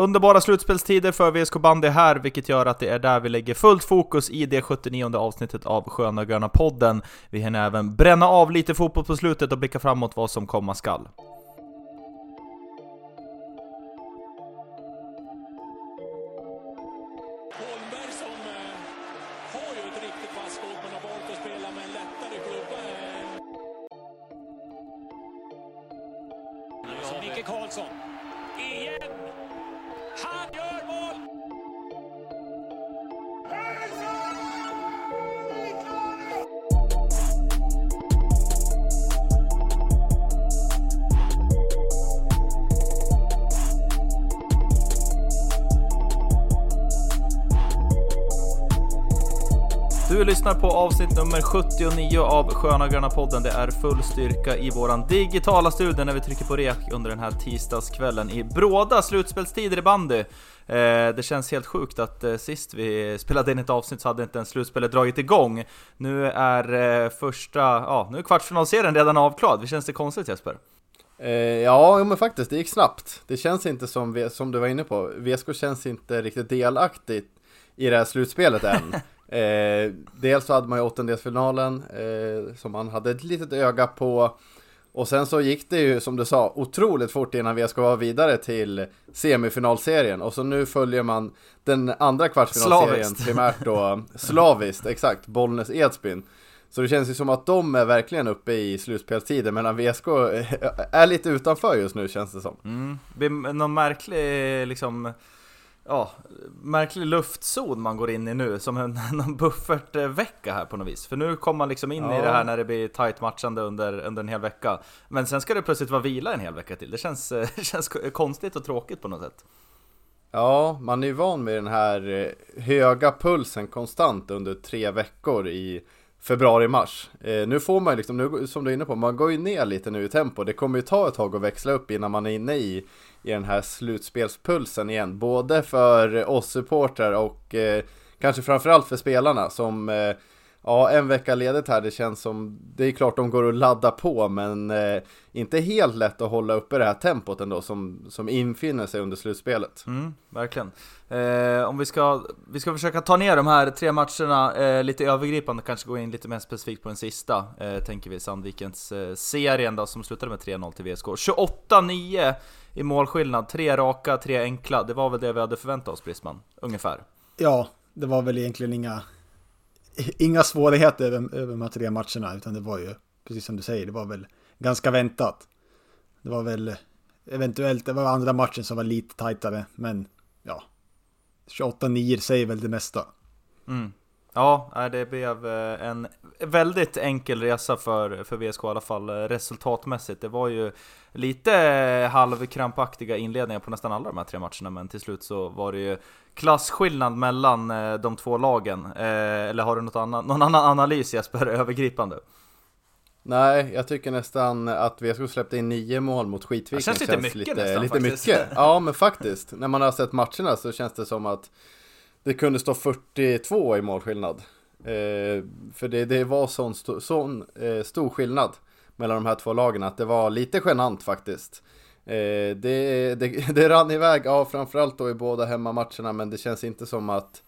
Underbara slutspelstider för VSK Bandy här, vilket gör att det är där vi lägger fullt fokus i det 79 avsnittet av Sköna Gröna podden. Vi hinner även bränna av lite fotboll på slutet och blicka framåt vad som komma skall. Nummer 79 av Sköna Gröna podden. Det är full styrka i våran digitala studio när vi trycker på rek under den här tisdagskvällen i bråda slutspelstider i bandy. Eh, det känns helt sjukt att eh, sist vi spelade in ett avsnitt så hade inte ens slutspelet dragit igång. Nu är eh, första, ja, nu är kvartsfinalserien redan avklarad. Känns det konstigt Jesper? Ja, men faktiskt, det gick snabbt. Det känns inte som, som du var inne på, VSK känns inte riktigt delaktigt i det här slutspelet än. eh, dels så hade man ju åttondelsfinalen eh, som man hade ett litet öga på. Och sen så gick det ju, som du sa, otroligt fort innan VSK var vidare till semifinalserien. Och så nu följer man den andra kvartsfinalserien Slaviskt. primärt då, slaviskt, exakt, Bollnäs Edsbyn. Så det känns ju som att de är verkligen uppe i slutspelstiden medan VSK är lite utanför just nu känns det som. Mm. Någon märklig, liksom, ja, märklig luftzon man går in i nu, som en, någon buffertvecka här på något vis. För nu kommer man liksom in i Ja. det här när det blir tight matchande under, under en hel vecka. Men sen ska det plötsligt vara vila en hel vecka till. Det känns, känns konstigt och tråkigt på något sätt. Ja, man är ju van med den här eh, höga pulsen konstant under tre veckor i februari-mars. Eh, nu får man ju liksom, nu, som du är inne på, man går ju ner lite nu i tempo. Det kommer ju ta ett tag att växla upp innan man är inne i, i den här slutspelspulsen igen. Både för oss supportrar och eh, kanske framförallt för spelarna som eh, Ja, en vecka ledigt här, det känns som, det är klart de går att ladda på, men eh, inte helt lätt att hålla uppe det här tempot ändå som, som infinner sig under slutspelet. Mm, verkligen. Eh, om vi ska, vi ska försöka ta ner de här tre matcherna eh, lite övergripande, kanske gå in lite mer specifikt på den sista, eh, tänker vi, Sandvikens eh, serien då, som slutade med 3-0 till VSK. 28-9 i målskillnad, tre raka, tre enkla, det var väl det vi hade förväntat oss Brisman, ungefär. Ja, det var väl egentligen inga, inga svårigheter över, över de här tre matcherna, utan det var ju, precis som du säger, det var väl ganska väntat. Det var väl eventuellt, det var andra matchen som var lite tajtare, men ja, 28-9 säger väl det mesta. Mm. Ja, det blev eh, en väldigt enkel resa för, för VSK i alla fall eh, resultatmässigt. Det var ju lite halvkrampaktiga inledningar på nästan alla de här tre matcherna, men till slut så var det ju klasskillnad mellan eh, de två lagen. Eller har du något annan, någon annan analys Jesper, övergripande? Nej, jag tycker nästan att VSK släppte in nio mål mot Skitviken. Det känns lite mycket lite, nästan, lite faktiskt. mycket. Ja, men faktiskt. När man har sett matcherna så känns det som att det kunde stå 42 i målskillnad. Eh, för det, det var sån, st sån eh, stor skillnad mellan de här två lagen att det var lite genant faktiskt. Eh, det, det, det rann iväg, ja framförallt då i båda hemmamatcherna, men det känns inte som att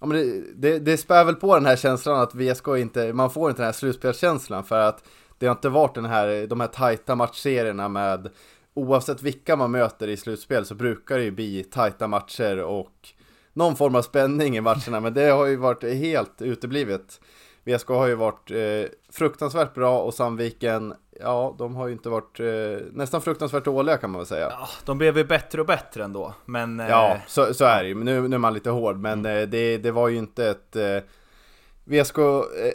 Ja, men det, det, det spär väl på den här känslan att VSK inte, man får inte den här slutspelskänslan för att det har inte varit den här, de här tajta matchserierna med oavsett vilka man möter i slutspel så brukar det ju bli tajta matcher och någon form av spänning i matcherna men det har ju varit helt uteblivet. VSK har ju varit eh, fruktansvärt bra och Sandviken, ja de har ju inte varit eh, nästan fruktansvärt dåliga kan man väl säga. Ja, de blev ju bättre och bättre ändå, men... eh, Ja, så, så är det ju. Nu, nu är man lite hård. Men eh, det, det var ju inte ett eh, VSK,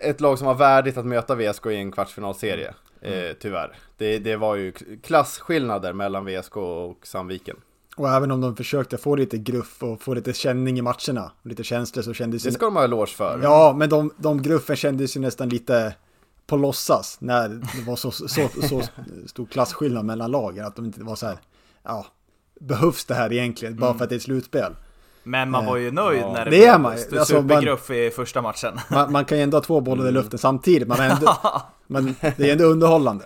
ett lag som var värdigt att möta VSK i en kvartsfinalserie. Eh, tyvärr. Det, det var ju klasskillnader mellan VSK och Sandviken. Och även om de försökte få lite gruff och få lite känning i matcherna, lite känslor så kändes Det det... ska de ha eloge för. Ja, men de, de gruffen kändes ju nästan lite på låtsas när det var så, så, så stor klasskillnad mellan lagen. Att de inte var så här, ja, behövs det här egentligen bara för att det är ett slutspel? Men man var ju nöjd Ja. när det, Det är blev Alltså, man- supergruff i första matchen. Man, man kan ju ändå ha två bollar i luften samtidigt, men, ändå, men det är ändå underhållande.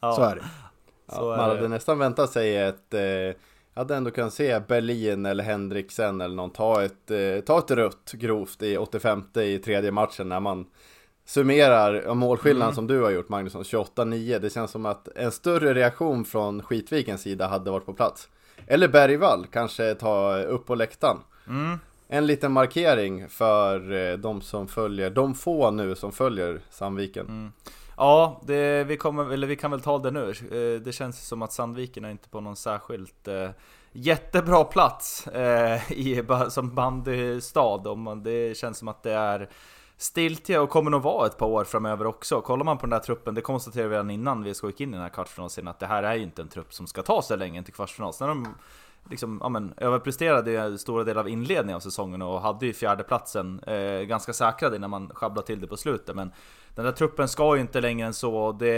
Ja. Så är det. Så man är hade det. nästan väntat sig ett, eh, hade ändå kunnat se Berlin eller Henriksen eller någon ta ett, eh, ta ett rött grovt i 85 i tredje matchen när man summerar målskillnaden mm. som du har gjort Magnusson, 28-9. Det känns som att en större reaktion från Skitvikens sida hade varit på plats. Eller Bergvall kanske ta upp på läktaren. Mm. En liten markering för eh, de som följer, de få nu som följer Sandviken. Mm. Ja, det, vi, kommer, eller vi kan väl ta det nu. Eh, det känns som att Sandviken är inte på någon särskilt eh, jättebra plats eh, i, som bandystad. Det känns som att det är stiltje och kommer nog vara ett par år framöver också. Kollar man på den där truppen, det konstaterade vi redan innan vi gick in i den här kvartsfinalen, att det här är ju inte en trupp som ska ta sig länge till kvartsfinal. Sen de liksom, ja, men, överpresterade stora delar av inledningen av säsongen och hade ju fjärdeplatsen eh, ganska säkrad innan man sjabblade till det på slutet. Men den där truppen ska ju inte längre än så. Det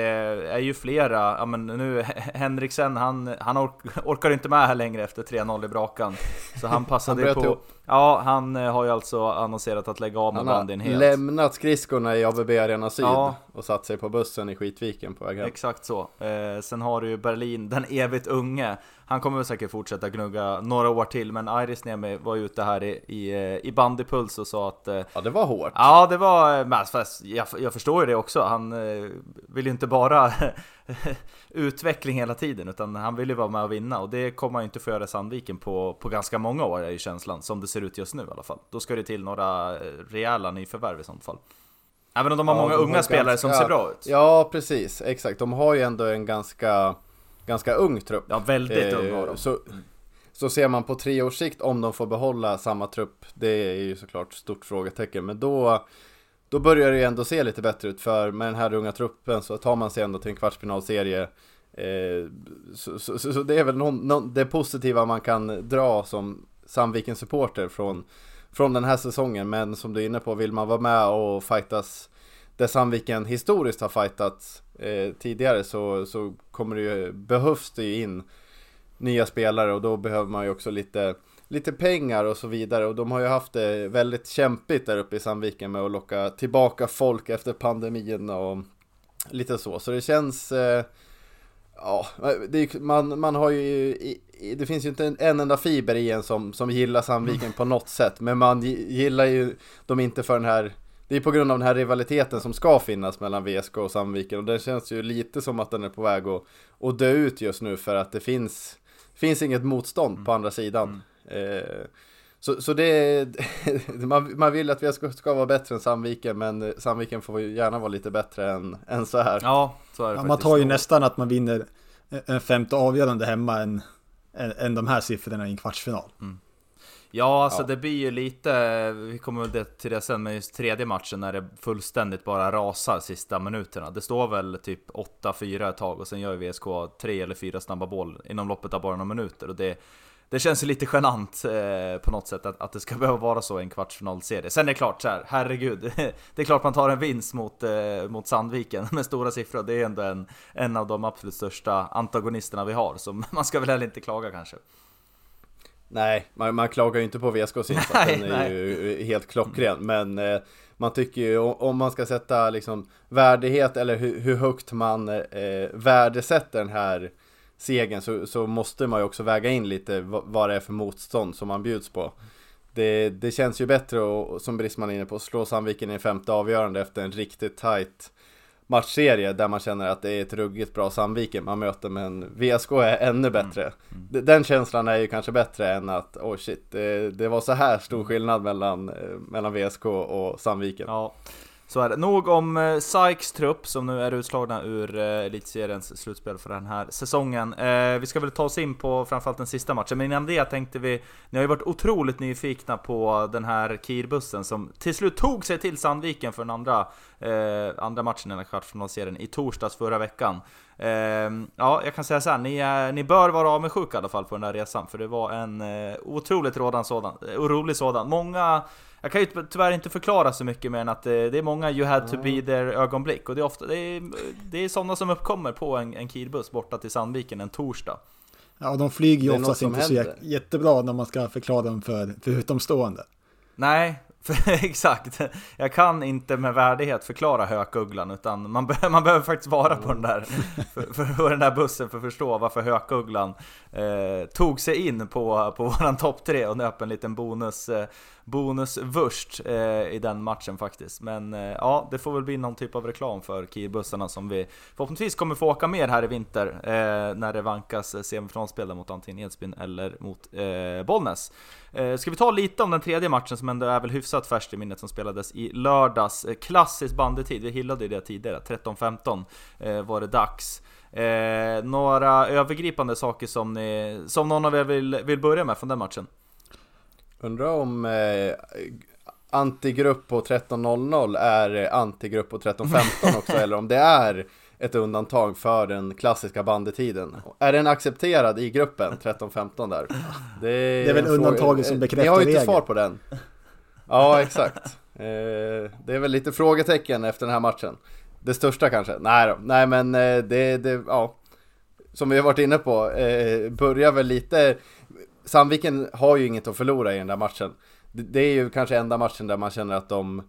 är ju flera, ja men nu Henriksen, han, han ork, orkar inte med här längre efter 3-0 i Brakan. Så han passade han på... Ja, han eh, har ju alltså annonserat att lägga av med bandyn helt. Han har lämnat skridskorna i ABB Arena Syd ja. och satt sig på bussen i Skitviken på väg hem. Exakt så. Eh, sen har du ju Berlin, den evigt unge. Han kommer väl säkert fortsätta gnugga några år till, men Iris Niemi var ute här i, i, eh, i bandypuls och sa att... Eh, ja, det var hårt. Ja, det var... Men fast jag, jag förstår ju det också. Han eh, vill ju inte bara utveckling hela tiden, utan han vill ju vara med och vinna. Och det kommer han ju inte få göra i Sandviken på, på ganska många år, är ju känslan. Som det ser ut just nu i alla fall. Då ska det till några rejäla nyförvärv i sånt fall. Även om de har ja, många de unga har spelare ganska, som ser bra ut. Ja, precis. Exakt. De har ju ändå en ganska ganska ung trupp. Ja, väldigt eh, ung har de. Så, så ser man på tre års sikt om de får behålla samma trupp, det är ju såklart stort frågetecken. Men då, då börjar det ju ändå se lite bättre ut för med den här unga truppen så tar man sig ändå till en kvartsfinalserie. Eh, så, så, så, så, det är väl någon, någon, det positiva man kan dra som Sandvikens supporter från, från den här säsongen. Men som du är inne på, vill man vara med och fightas där Sandviken historiskt har fightats eh, tidigare så, så kommer det ju, behövs det ju in nya spelare och då behöver man ju också lite, lite pengar och så vidare. Och de har ju haft det väldigt kämpigt där uppe i Sandviken med att locka tillbaka folk efter pandemin och lite så. Så det känns eh, Ja, det, man, man har ju Det finns ju inte en, en enda fiber i en som, som gillar Sandviken på något sätt. Men man gillar ju dem inte för den här det är på grund av den här rivaliteten som ska finnas mellan VSK och Sandviken och det känns ju lite som att den är på väg att, att dö ut just nu för att det finns, finns inget motstånd mm. på andra sidan. Mm. Eh, så, så det man, man vill att VSK ska, ska vara bättre än Sandviken men Sandviken får gärna vara lite bättre än, än så här. Ja, så är det ja, Man tar ju nästan att man vinner en femte avgörande hemma än, än, än de här siffrorna i en kvartsfinal. Mm. Ja, alltså ja. det blir ju lite, vi kommer väl till det sen, men just tredje matchen när det fullständigt bara rasar sista minuterna. Det står väl typ 8-4 ett tag och sen gör VSK tre eller fyra snabba boll inom loppet av bara några minuter. Och det, det känns ju lite genant eh, på något sätt att, att det ska behöva vara så i en kvartsfinalserie. Sen är det klart så här, herregud, det är klart man tar en vinst mot, eh, mot Sandviken med stora siffror. Det är ändå en, en av de absolut största antagonisterna vi har, så man ska väl heller inte klaga kanske. Nej, man, man klagar ju inte på VSKs insats, den är nej. ju helt klockren. Men eh, man tycker ju om man ska sätta liksom värdighet eller hur, hur högt man eh, värdesätter den här segern så, så måste man ju också väga in lite vad, det är för motstånd som man bjuds på. Det, det känns ju bättre att, som Brisman är inne på, slå Sandviken i en femte avgörande efter en riktigt tight matchserie där man känner att det är ett ruggigt bra Sandviken man möter men VSK är ännu mm. bättre. Mm. Mm. Den känslan är ju kanske bättre än att oh shit, det, det var så här stor mm. skillnad mellan, eh, mellan VSK och Sandviken. Ja. Så är det. Nog om eh, Sykes trupp som nu är utslagna ur eh, Elitseriens slutspel för den här säsongen. Eh, vi ska väl ta oss in på framförallt den sista matchen, men innan det tänkte vi... Ni har ju varit otroligt nyfikna på den här Kirbussen som till slut tog sig till Sandviken för den andra, eh, andra matchen i den här kvartsfinalserien i torsdags förra veckan. Ehm, ja, jag kan säga så här, ni, är, ni bör vara avundsjuka i alla fall på den där resan, för det var en eh, otroligt rådan sådan, rolig sådan. Många jag kan ju tyvärr inte förklara så mycket mer än att det, det är många you had to be there ögonblick och det är ofta det är, det är sådana som uppkommer på en, en Kirbuss borta till Sandviken en torsdag. Ja, de flyger ju oftast inte så jättebra när man ska förklara dem för, för utomstående. Nej, För, exakt. Jag kan inte med värdighet förklara hökugglan utan man, be man behöver faktiskt vara på den där, för, för, för den där bussen för att förstå varför hökugglan eh, tog sig in på, på våran topp 3 och nöp en liten bonus, eh, bonusvurst eh, i den matchen faktiskt. Men eh, ja, det får väl bli någon typ av reklam för Kirbussarna som vi förhoppningsvis kommer få åka mer här i vinter eh, när det vankas semifinalspel mot antingen Edsbyn eller mot eh, Bollnäs. Eh, ska vi ta lite om den tredje matchen som ändå är väl hyfsat färskt i minnet som spelades i lördags. Eh, klassisk bandetid, vi hyllade ju det tidigare, 13-15 var det dags. Eh, några övergripande saker som, ni, som någon av er vill, vill börja med från den matchen? Undrar om eh, antigrupp på 13.00 är antigrupp på 13.15 också eller om det är ett undantag för den klassiska bandetiden. Är den accepterad i gruppen 13-15 där? Det är, det är väl undantaget som bekräftar regeln. Ni har ju inte svar på den. Ja, exakt. Eh, det är väl lite frågetecken efter den här matchen. Det största kanske? Nej då. Nej men eh, det, det, ja. Som vi har varit inne på, eh, börjar väl lite... Sandviken har ju inget att förlora i den där matchen. Det är ju kanske enda matchen där man känner att de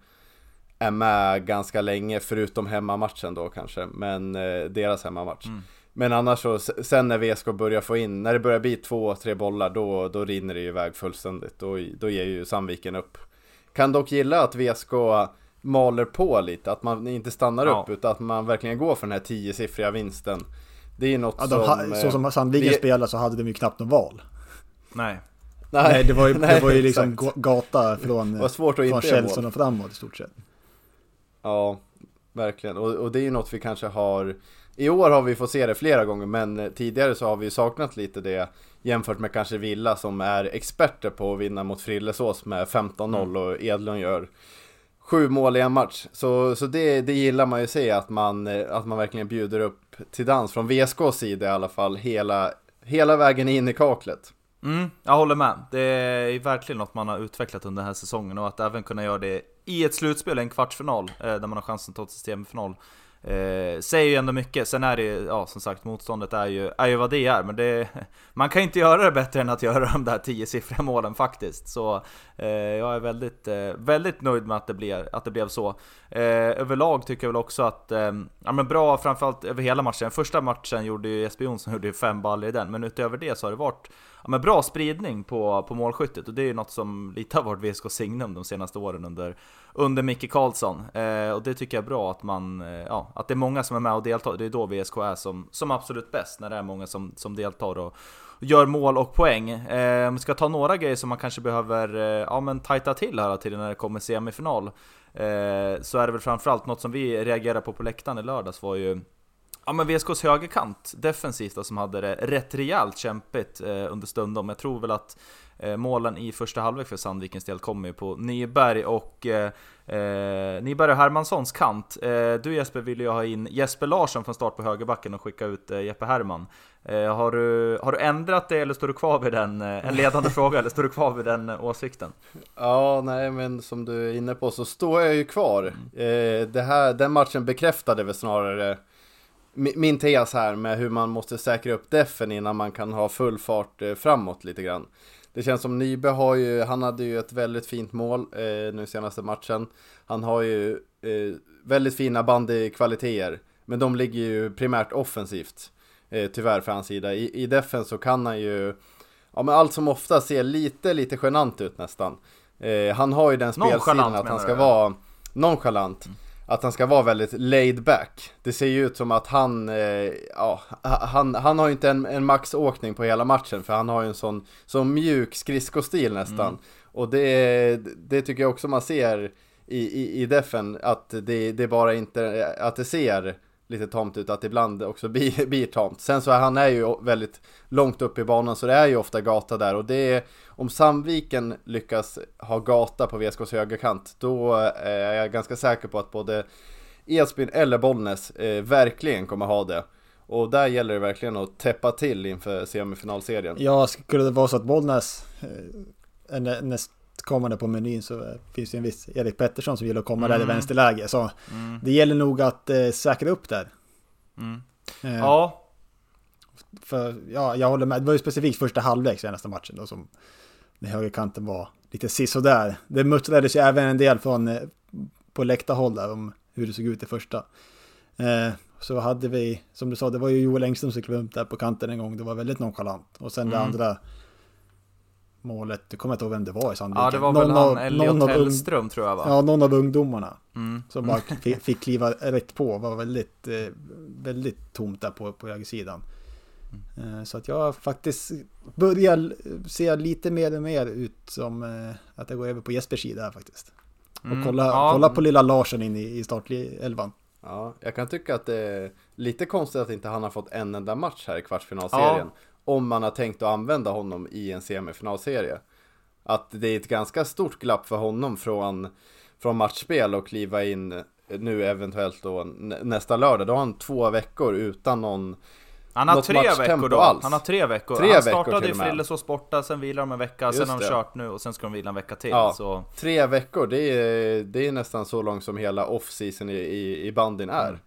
är med ganska länge, förutom hemmamatchen då kanske, men eh, deras hemmamatch. Mm. Men annars så, sen när VSK börjar få in, när det börjar bli två, tre bollar, då, då rinner det ju iväg fullständigt. Då, då ger ju Sandviken upp. Kan dock gilla att VSK maler på lite, att man inte stannar ja. upp, utan att man verkligen går för den här tiosiffriga vinsten. Det är något ja, de, som... Så som Sandviken vi... spelade så hade de ju knappt någon val. Nej. Nej, Nej det var ju, Nej, det var ju liksom gata från, från Kjellson och framåt i stort sett. Ja, verkligen. Och, och det är ju något vi kanske har i år har vi fått se det flera gånger men tidigare så har vi saknat lite det jämfört med kanske Villa som är experter på att vinna mot Frillesås med 15-0 mm. och Edlund gör sju mål i en match. Så, så det, det gillar man ju se att man, att man verkligen bjuder upp till dans från VSKs sida i alla fall hela, hela vägen in i kaklet. Mm, jag håller med. Det är verkligen något man har utvecklat under den här säsongen och att även kunna göra det i ett slutspel, en kvartsfinal, eh, där man har chansen att ta sig till semifinal. Eh, säger ju ändå mycket, sen är det ju, ja som sagt motståndet är ju, är ju vad det är, men det, man kan inte göra det bättre än att göra de där 10-siffriga målen faktiskt. Så eh, jag är väldigt, eh, väldigt nöjd med att det, blev, att det blev så. Eh, överlag tycker jag väl också att, eh, ja men bra framförallt över hela matchen. Första matchen gjorde ju Jesper Jonsson gjorde ju fem baller i den, men utöver det så har det varit ja, men bra spridning på, på målskyttet och det är ju något som lite har varit VSK signum de senaste åren under, under Micke Karlsson. Eh, och det tycker jag är bra att man, eh, ja, att det är många som är med och deltar. Det är då VSK är som, som absolut bäst, när det är många som, som deltar och gör mål och poäng. Eh, om vi ska ta några grejer som man kanske behöver eh, ja, men tajta till här till när det kommer semifinal. Eh, så är det väl framförallt något som vi reagerade på på läktaren i lördags var ju Ja men VSKs högerkant defensivt då, som hade det rätt rejält kämpigt eh, under stundom. Jag tror väl att eh, målen i första halvlek för Sandvikens del kommer ju på Nyberg och eh, eh, Nyberg och Hermanssons kant. Eh, du Jesper ville ju ha in Jesper Larsson från start på högerbacken och skicka ut eh, Jeppe Herman. Eh, har, du, har du ändrat det eller står du kvar vid den, en ledande fråga, eller står du kvar vid den åsikten? Ja, nej men som du är inne på så står jag ju kvar. Mm. det här, den matchen bekräftade väl snarare min tes här med hur man måste säkra upp defen innan man kan ha full fart eh, framåt lite grann. Det känns som Nybe har ju, han hade ju ett väldigt fint mål eh, nu senaste matchen. Han har ju eh, väldigt fina bandykvaliteter, men de ligger ju primärt offensivt. Eh, tyvärr för hans sida. I, I defen så kan han ju, ja men allt som ofta se lite, lite genant ut nästan. Eh, han har ju den spelstilen att han ska vara nonchalant. Mm att han ska vara väldigt laid back. Det ser ju ut som att han, eh, ja, han, han har ju inte en, en maxåkning på hela matchen för han har ju en sån, sån mjuk skridskostil nästan. Mm. Och det, det tycker jag också man ser i, i, i defen, att det, det bara inte, att det ser lite tamt ut, att ibland också blir, blir tamt. Sen så är han är ju väldigt långt upp i banan så det är ju ofta gata där och det är, om Sandviken lyckas ha gata på VSKs högerkant då eh, är jag ganska säker på att både Edsbyn eller Bollnäs eh, verkligen kommer ha det. Och där gäller det verkligen att täppa till inför semifinalserien. Ja, skulle det vara så att Bollnäs eh, är näst kommande på menyn så finns det en viss Erik Pettersson som gillar att komma mm. där i vänsterläge. Så mm. det gäller nog att eh, säkra upp där. Mm. Eh, ja. För ja, jag håller med. Det var ju specifikt första halvlek senaste matchen då som när högerkanten var lite sisådär. Det muttrades ju även en del från eh, på läktarhåll där om hur det såg ut i första. Eh, så hade vi, som du sa, det var ju Joel Engström som klev upp där på kanten en gång. Det var väldigt nonchalant. Och sen det Mm. andra målet, du kommer inte ihåg vem det var i Sandviken. Ja, det var väl Någon han av- Elliot Hellström tror jag va? Ja, någon av ungdomarna Mm. som bara fi- fick kliva rätt på. Var väldigt, eh, väldigt tomt där på, på högersidan. Mm. Eh, Så att jag faktiskt börjar se lite mer och mer ut som eh, att jag går över på Jespers sida här faktiskt. Och Mm. kolla, Ja. kolla på lilla Larsson in i, i startelvan. Ja, jag kan tycka att det är lite konstigt att inte han har fått en enda match här i kvartsfinalserien. Om man har tänkt att använda honom i en semifinalserie. Att det är ett ganska stort glapp för honom från, från matchspel och kliva in nu eventuellt då nä- nästa lördag. Då har han två veckor utan någon Han har tre veckor då. alls. Han har tre veckor. Tre han veckor startade till i. Frillesås borta, sen vilar de en vecka, Just sen har de kört nu och sen ska de vila en vecka till. Ja. Så Tre veckor, det är, det är nästan så långt som hela off-season i, i, i bandyn är. Mm.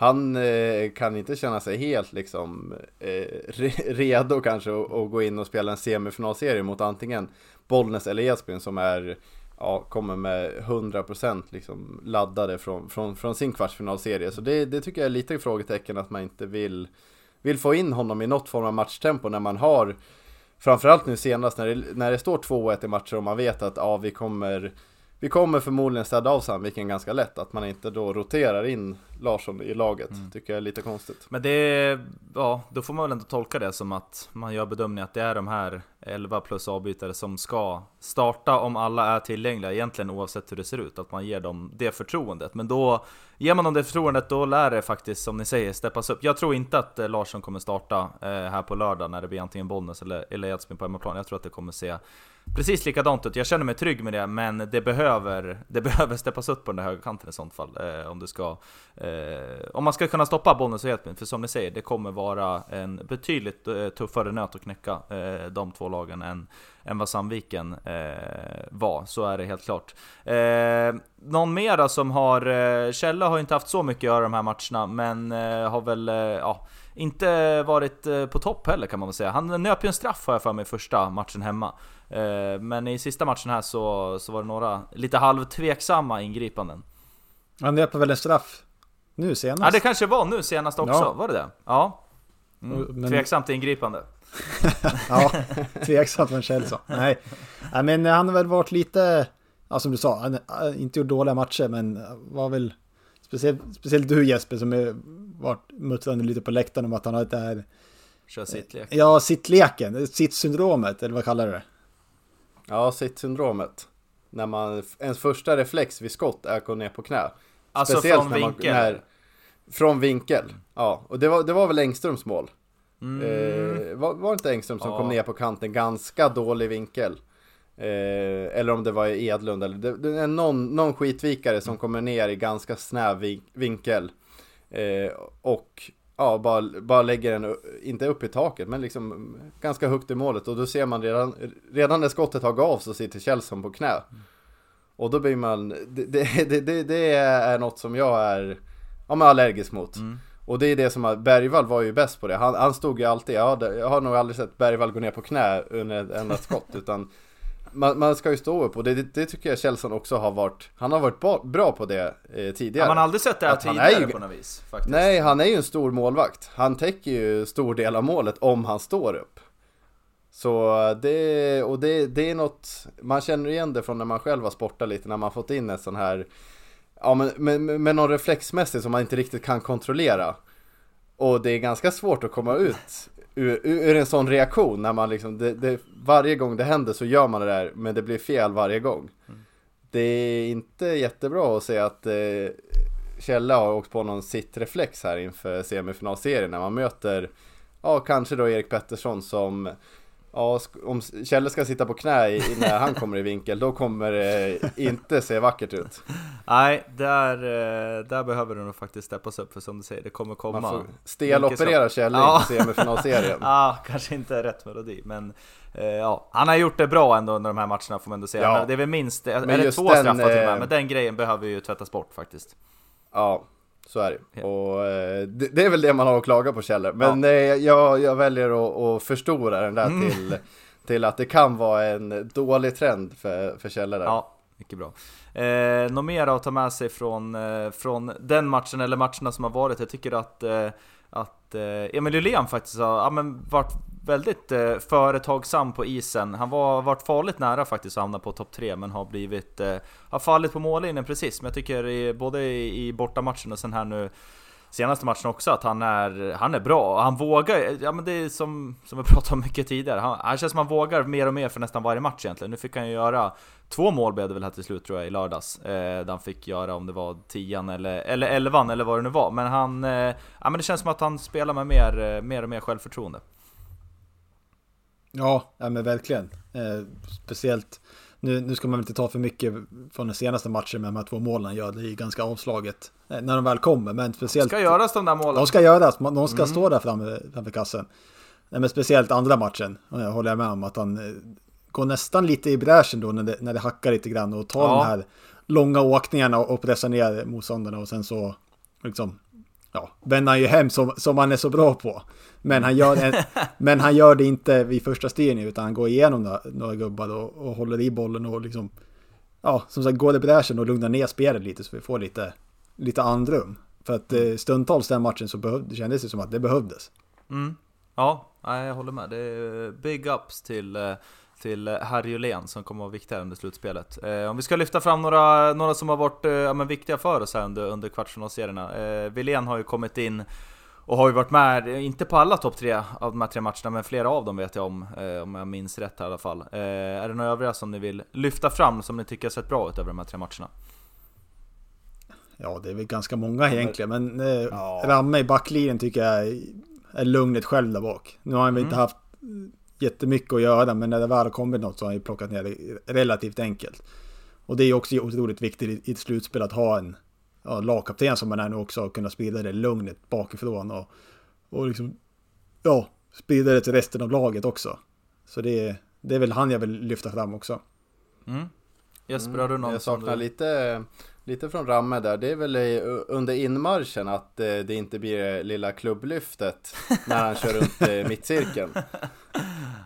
Han eh, kan inte känna sig helt liksom eh, re, redo kanske att, att gå in och spela en semifinalserie mot antingen Bollnäs eller Edsbyn som är Ja, kommer med 100% liksom laddade från, från, från sin kvartsfinalserie. Så det, det tycker jag är lite frågetecken att man inte vill, vill få in honom i något form av matchtempo när man har Framförallt nu senast när det, när det står 2-1 i matcher och man vet att ja, vi kommer vi kommer förmodligen städa av Sandviken ganska lätt Att man inte då roterar in Larsson i laget Tycker jag är lite konstigt Men det ja, då får man väl ändå tolka det som att man gör bedömningen att det är de här 11 plus avbytare som ska starta om alla är tillgängliga, egentligen oavsett hur det ser ut. Att man ger dem det förtroendet. Men då, ger man dem det förtroendet, då lär det faktiskt, som ni säger, steppas upp. Jag tror inte att eh, Larsson kommer starta eh, här på lördag när det blir antingen Bollnäs eller, eller Edsbyn på hemmaplan. Jag tror att det kommer se precis likadant ut. Jag känner mig trygg med det, men det behöver, det behöver steppas upp på den där högerkanten i sånt fall. Eh, om, du ska, eh, om man ska kunna stoppa Bollnäs och Edsbyn, för som ni säger, det kommer vara en betydligt eh, tuffare nöt att knäcka eh, de två lagen än, än vad Sandviken eh, var, så är det helt klart. Eh, någon mera som har, eh, Källa har ju inte haft så mycket att göra de här matcherna, men eh, har väl, eh, ja, inte varit eh, på topp heller kan man väl säga. Han nöp ju en straff har jag för mig första matchen hemma. Eh, men i sista matchen här så, så var det några lite halvtveksamma ingripanden. Han löper väl en straff nu senast. Ja det kanske var nu senast också, Ja. var det det? Ja. Mm. Men- Tveksamt ingripande. Ja, tveksamt från Chelsea. Nej. Nej, men han har väl varit lite, ja som du sa, han har inte gjort dåliga matcher, men var väl speciellt, speciellt du Jesper som har varit muttrande lite på läktaren om att han har det här, Kör sittlek. ja, sittleken, sittsyndromet, eller vad kallar du det? Ja, sitt-syndromet När man, ens första reflex vid skott är att gå ner på knä Alltså Speciellt från när man- vinkel. när- Från vinkel, ja. Och det var, det var väl Engströms mål Mm. Eh, var, var det inte Engström som Ja. kom ner på kanten, ganska dålig vinkel? Eh, eller om det var Edlund, eller det, det är någon, någon skitvikare som kommer ner i ganska snäv vin- vinkel. Eh, och ja, bara, bara lägger den, inte upp i taket, men liksom ganska högt i målet. Och då ser man redan, redan när skottet har gav så sitter Kjellson på knä. Och då blir man, det, det, det, det, är något som jag är ja, men allergisk mot. Mm. Och det är det som, har- Bergvall var ju bäst på det. Han, han stod ju alltid, ja, det- jag har nog aldrig sett Bergvall gå ner på knä under ett enda skott. utan man, man ska ju stå upp och det, det, det tycker jag Kjellson också har varit, han har varit bra på det eh, tidigare. Ja, man har aldrig sett det här Att han tidigare är ju- på något vis. Faktiskt. Nej, han är ju en stor målvakt. Han täcker ju stor del av målet om han står upp. Så det, och det, det är något, man känner igen det från när man själv har sportat lite, när man fått in en sån här, ja men med, med, med någon reflexmässigt som man inte riktigt kan kontrollera. Och det är ganska svårt att komma ut ur, ur en sån reaktion när man liksom, det, det, varje gång det händer så gör man det där, men det blir fel varje gång. Det är inte jättebra att se att eh, Källa har åkt på någon sittreflex här inför semifinalserien när man möter, ja kanske då Erik Pettersson som Ja, om Kjelle ska sitta på knä i, när han kommer i vinkel, då kommer det inte se vackert ut. Nej, där, eh, där behöver det nog faktiskt steppas upp för som du säger, det kommer komma. Man får steloperera Kjelle Ja. i semifinalserien. Ja, kanske inte rätt melodi, men eh, ja, han har gjort det bra ändå under de här matcherna får man ändå säga. Ja. Det är väl minst, är Men det just två straffar till och med? eh, Men den grejen behöver ju tvättas bort faktiskt. Ja, så är det Ja. Och eh, det, det är väl det man har att klaga på Kjelle. Men eh, jag, jag väljer att, att förstora den där Mm. till, till att det kan vara en dålig trend för, för Kjelle där. Ja, mycket bra. Eh, något mer att ta med sig från, eh, från den matchen eller matcherna som har varit? Jag tycker att, att Emil Lylén faktiskt har ja, men varit väldigt eh, företagsam på isen. Han var varit farligt nära faktiskt att hamna på topp 3 men har blivit, eh, har fallit på mållinjen precis. Men jag tycker i, både i, i bortamatchen och sen här nu senaste matchen också att han är, han är bra. Han vågar, ja men det är som, som vi pratade om mycket tidigare. Han, han känns som han vågar mer och mer för nästan varje match egentligen. Nu fick han ju göra två mål blev det väl här till slut tror jag i lördags. Eh, där han fick göra om det var tian eller, eller elvan eller vad det nu var. Men han, eh, ja men det känns som att han spelar med mer, eh, mer och mer självförtroende. Ja, ja men verkligen. Eh, speciellt, nu, nu ska man inte ta för mycket från den senaste matchen med de här två målen gör. Det är ganska avslaget eh, när de väl kommer. Men speciellt... Ska göras de där målen. De ska göras, de ska mm. stå där framme, framför kassen. Nej, men speciellt andra matchen, jag håller jag med om, att han eh, går nästan lite i bräschen då när det, när det hackar lite grann och tar ja. de här långa åkningarna och pressar ner motståndarna och sen så liksom ja, vänder han ju hem som, som han är så bra på. Men han gör, en, men han gör det inte vid första styrningen utan han går igenom några, några gubbar och, och håller i bollen och liksom ja, som sagt går det bräschen och lugnar ner spelet lite så vi får lite, lite andrum. För att eh, stundtals den matchen så behövde, kändes det som att det behövdes. Mm. Ja, jag håller med. Det är big ups till eh, till Harry Julén som kommer att vara viktigare under slutspelet. Eh, om vi ska lyfta fram några, några som har varit eh, ja, viktiga för oss här under, under kvartsfinalserierna. Eh, Wilén har ju kommit in och har ju varit med, inte på alla topp tre av de här tre matcherna, men flera av dem vet jag om, eh, om jag minns rätt i alla fall. Eh, är det några övriga som ni vill lyfta fram som ni tycker har sett bra ut över de här tre matcherna? Ja, det är väl ganska många egentligen, men eh, ja. Ramme i backlinjen tycker jag är lugnet själv där bak. Nu har han väl mm. inte haft jättemycket att göra, men när det väl har kommit något så har han ju plockat ner det relativt enkelt. Och det är också otroligt viktigt i ett slutspel att ha en ja, lagkapten som man är nu också och kunna sprida det lugnet bakifrån och, och liksom, ja, sprida det till resten av laget också. Så det, det är väl han jag vill lyfta fram också. Mm. Jesper, har du någon Jag saknar du... lite, lite från Ramme där. Det är väl under inmarschen att eh, det inte blir det lilla klubblyftet när han kör runt mittcirkeln.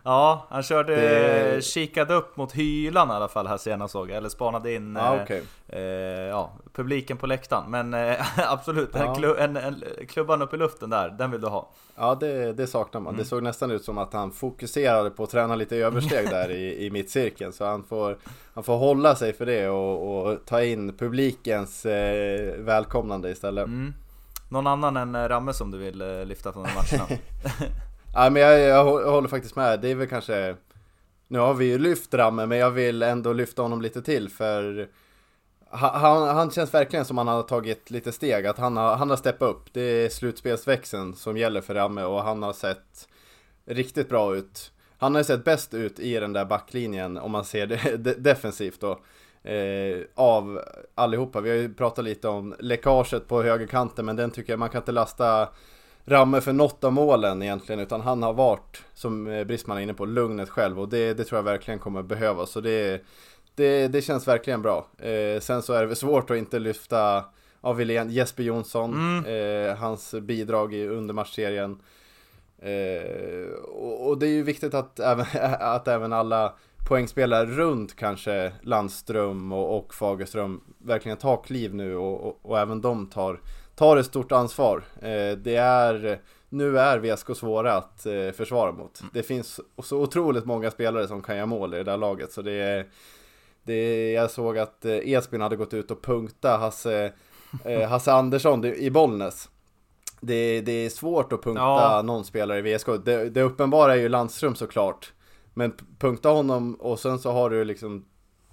Ja, han körde, det... kikade upp mot hylan i alla fall här senast såg jag, eller spanade in ah, okay. eh, ja, publiken på läktaren. Men eh, absolut, ja. klubb, en, en, klubban upp i luften där, den vill du ha. Ja, det, det saknar man. Mm. Det såg nästan ut som att han fokuserade på att träna lite översteg där i, i mittcirkeln. Så han får, han får hålla sig för det och, och ta in publikens eh, välkomnande istället. Mm. Någon annan än eh, Ramme som du vill eh, lyfta från den matcherna? Ja, men jag, jag, håller faktiskt med. Det är väl kanske... Nu har vi ju lyft Ramme, men jag vill ändå lyfta honom lite till för... Han, han känns verkligen som han har tagit lite steg, att han har, han har steppat upp. Det är slutspelsväxeln som gäller för Ramme och han har sett riktigt bra ut. Han har sett bäst ut i den där backlinjen om man ser det defensivt då. Eh, av allihopa. Vi har ju pratat lite om läckaget på högerkanten men den tycker jag man kan inte lasta Ramme för något av målen egentligen utan han har varit, som eh, Brisman är inne på, lugnet själv och det, det tror jag verkligen kommer behövas. Så det, det, det känns verkligen bra. Eh, sen så är det väl svårt att inte lyfta av Wilén, Jesper Jonsson, mm. eh, hans bidrag i undermatchserien. Eh, och, och, det är ju viktigt att även, att även alla poängspelare runt kanske Landström och, och Fagerström verkligen tar kliv nu och, och, och även de tar tar ett stort ansvar. Eh, det är, nu är VSK svåra att eh, försvara mot. Mm. Det finns så otroligt många spelare som kan göra mål i det där laget så det är det, jag såg att eh, Esbyn hade gått ut och punkta Hasse, Hasse Andersson i Bollnäs. Det, det är svårt att punkta ja. någon spelare i VSK. Det, det uppenbara är ju Landström såklart. Men punkta honom och sen så har du liksom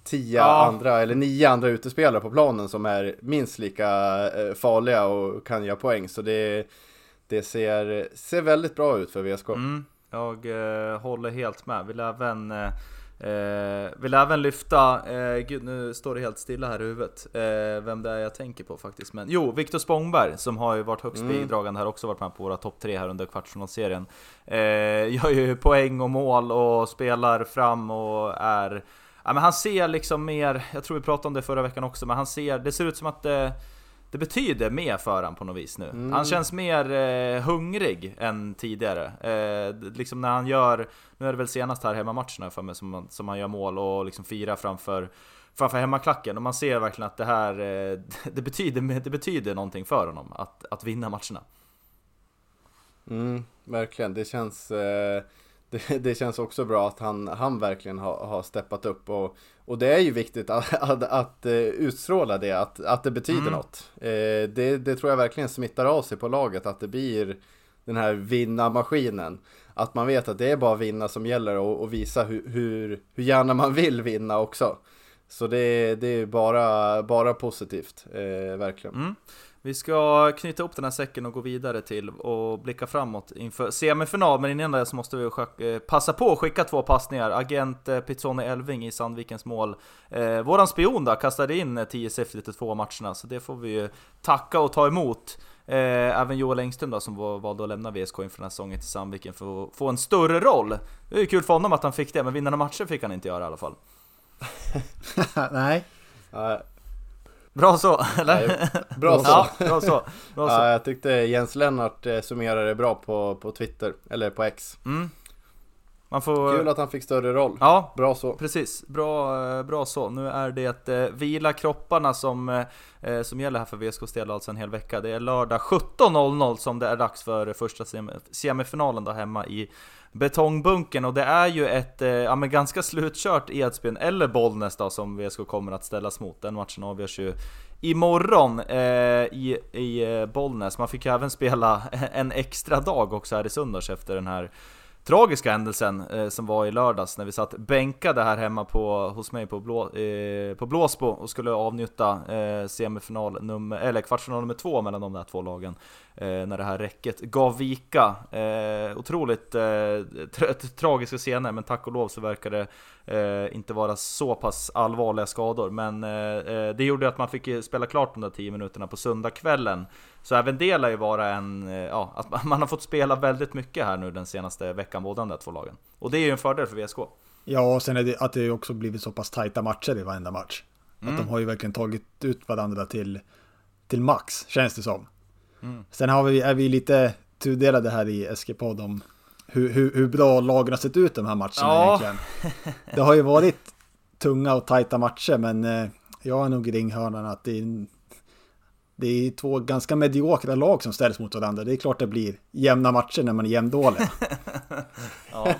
tio ja. andra, eller nio andra utespelare på planen som är minst lika eh, farliga och kan göra poäng. Så det, det ser, ser väldigt bra ut för VSK. Mm, jag eh, håller helt med. Vill även eh, Eh, vill även lyfta, eh, gud nu står det helt stilla här i huvudet, eh, vem det är jag tänker på faktiskt. Men jo, Viktor Spångberg som har ju varit högst mm. bidragande här också varit med på våra topp tre här under kvartsfinalserien. Eh, gör ju poäng och mål och spelar fram och är Ja, men han ser liksom mer, jag tror vi pratade om det förra veckan också, men han ser, det ser ut som att det, det betyder mer för honom på något vis nu. Mm. Han känns mer eh, hungrig än tidigare. Eh, liksom när han gör, nu är det väl senast här hemmamatcherna för mig som, som han gör mål och liksom firar framför, framför hemmaklacken. Och man ser verkligen att det här, eh, det, betyder, det betyder någonting för honom att, att vinna matcherna. Mm, verkligen, det känns, eh, det, det, känns också bra att han, han verkligen har, har steppat upp och, och det är ju viktigt att, att, att uh, utstråla det, att, att det betyder mm. något. Eh, det, det tror jag verkligen smittar av sig på laget, att det blir den här vinnarmaskinen. Att man vet att det är bara vinna som gäller och, och visa hur, hur, hur gärna man vill vinna också. Så det, det är bara, bara positivt, eh, verkligen. Mm. Vi ska knyta ihop den här säcken och gå vidare till och blicka framåt inför semifinal. Men innan det så måste vi eh, passa på att skicka två passningar. Agent eh, Pizzoni Elving i Sandvikens mål. Eh, våran spion då kastade in 10 siffror efter två matcherna, så det får vi ju tacka och ta emot. Eh, även Joel Engström då som var, valde att lämna VSK inför den här säsongen till Sandviken för att få en större roll. Det är ju kul för honom att han fick det, men vinnarna matcher fick han inte göra i alla fall. Nej. Bra så, eller? Bra så. Ja, bra så. Bra så. Ja, jag tyckte Jens Lennart eh, summerade det bra på, på Twitter, eller på X. Mm. Man får... Kul att han fick större roll. Ja, bra så. Precis, bra, eh, bra så. Nu är det eh, vila kropparna som, eh, som gäller här för VSKs del alltså en hel vecka. Det är lördag 17.00 som det är dags för första semifinalen då hemma i betongbunken och det är ju ett eh, ja, men ganska slutkört Edsbyn eller Bollnäs då som VSK kommer att ställas mot. Den matchen avgörs ju imorgon eh, i, i eh, Bollnäs. Man fick ju även spela en extra dag också här i söndags efter den här tragiska händelsen eh, som var i lördags när vi satt bänkade här hemma på, hos mig på, Blå, eh, på Blåsbo och skulle avnjuta eh, semifinal nummer, eller kvartsfinal nummer två mellan de där två lagen. Eh, när det här räcket gav vika. Eh, otroligt eh, tra tragiska scener men tack och lov så verkar det eh, inte vara så pass allvarliga skador. Men det gjorde att man fick spela klart de där 10 minuterna på söndagskvällen. Så även det lär ju vara en, eh, ja, att man har fått spela väldigt mycket här nu den senaste veckan, båda de där två lagen. Och det är ju en fördel för VSK. Ja, och sen är det att det också blivit så pass tajta matcher i varenda match. Mm. Att de har ju verkligen tagit ut varandra till, till max, känns det som. Mm. Sen har vi, är vi lite tudelade här i SG-podd om hur, hur, hur, bra lagen har sett ut de här matcherna ja. egentligen. Det har ju varit tunga och tajta matcher, men eh, jag har nog ringhörnan att det är det är två ganska mediokra lag som ställs mot varandra. Det är klart det blir jämna matcher när man är jämndålig. ja.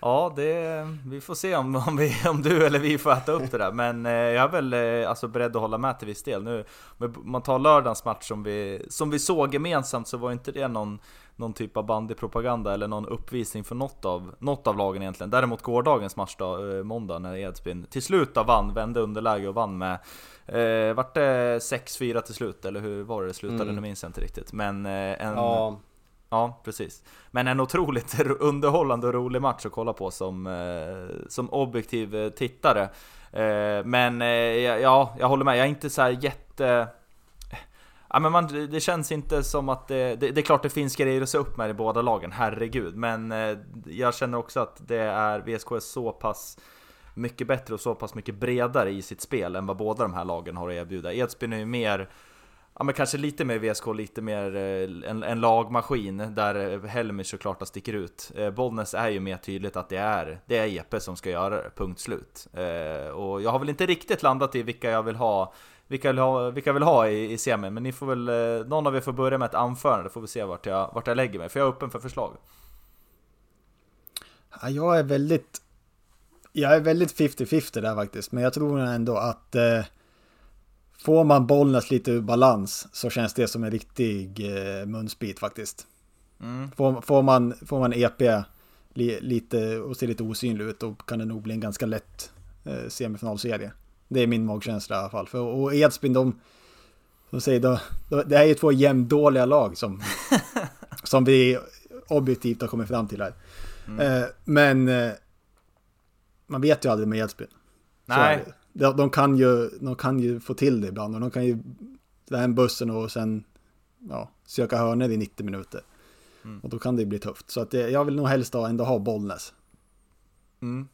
ja, det, vi får se om, om, vi, om du eller vi får äta upp det där. Men eh, jag är väl eh, alltså, beredd att hålla med till viss del. Nu, om man tar lördagens match som vi, som vi såg gemensamt så var inte det någon någon typ av bandypropaganda eller någon uppvisning för något av, något av lagen egentligen. Däremot gårdagens match då, eh, måndag, när Edsbyn till slut vann, vände underläge och vann med Eh, vart det 6-4 till slut, eller hur var det det slutade? Mm. Nu minns jag inte riktigt. Men eh, en... Ja. Ja, precis. Men en otroligt underhållande och rolig match att kolla på som, eh, som objektiv eh, tittare. Men ja, jag håller med. Jag är inte så här jätte... Ja, men man, det känns inte som att det, det, det, är klart det finns grejer att se upp med i båda lagen, herregud. Men eh, jag känner också att det är, VSK är så pass mycket bättre och så pass mycket bredare i sitt spel än vad båda de här lagen har att erbjuda. Edsbyn är ju mer Ja men kanske lite mer VSK, lite mer eh, en, en lagmaskin där eh, Helmich såklart sticker ut. Eh, Bollnäs är ju mer tydligt att det är, det är Jeppe som ska göra det, punkt slut. Eh, och jag har väl inte riktigt landat i vilka jag vill ha vilka vill ha, vilka vill ha i, i semin, men ni får väl, någon av er får börja med ett anförande, får vi se vart jag, vart jag lägger mig, för jag är öppen för förslag. Ja, jag är väldigt jag är väldigt 50-50 där faktiskt, men jag tror ändå att eh, får man Bollnäs lite ur balans så känns det som en riktig eh, munsbit faktiskt. Mm. Får, får, man, får man EP li, lite och ser lite osynlig ut då kan det nog bli en ganska lätt eh, semifinalserie. Det är min magkänsla i alla fall. För, och Edsbyn, de, de säger, då, då, det är ju två jämndåliga lag som, som vi objektivt har kommit fram till här. Mm. Eh, men eh, man vet ju aldrig med Edsbyn. Nej. De, de, kan ju, de kan ju få till det ibland och de kan ju hem bussen och sen ja, söka hörnor i 90 minuter. Mm. Och då kan det bli tufft. Så att det, jag vill nog helst ändå ha Bollnäs. Mm.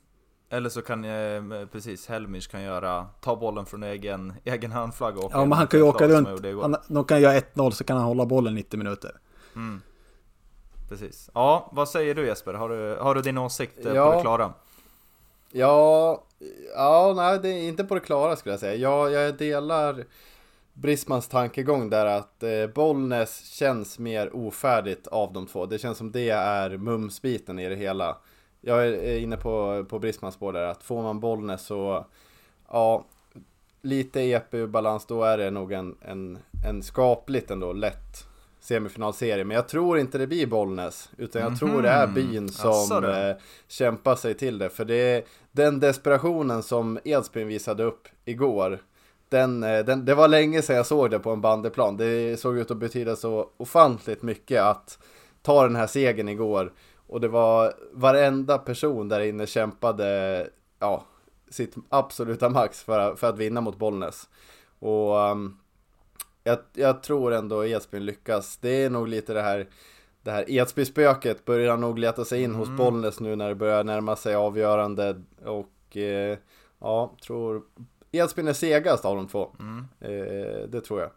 Eller så kan eh, precis Helmich kan göra, ta bollen från egen, egen handflagga och Ja, men han kan ju ett åka runt. Han, de kan göra 1-0 så kan han hålla bollen 90 minuter. Mm. Precis. Ja, vad säger du Jesper? Har du, har du din åsikt eh, Ja. på det klara? Ja, ja, nej det är inte på det klara skulle jag säga. Jag, jag delar Brismans tankegång där att eh, Bollnäs känns mer ofärdigt av de två. Det känns som det är mumsbiten i det hela. Jag är inne på, på Brismans spår där att får man Bollnäs så, ja, lite EP ur balans då är det nog en, en, en skapligt ändå lätt semifinalserie. Men jag tror inte det blir Bollnäs, utan jag tror det är Mhm. byn som eh, kämpar sig till det. För det är den desperationen som Edsbyn visade upp igår. Den, eh, den, det var länge sedan jag såg det på en bandeplan. Det såg ut att betyda så ofantligt mycket att ta den här segern igår. Och det var varenda person där inne kämpade ja, sitt absoluta max för, för att vinna mot Bollnäs. Och um, jag, jag tror ändå Edsbyn lyckas. Det är nog lite det här det här Edsbyspöket börjar nog leta sig in hos Bollnäs nu när det börjar närma sig avgörande och eh, ja, tror Edsbyn är segast av de två. Eh, det tror jag.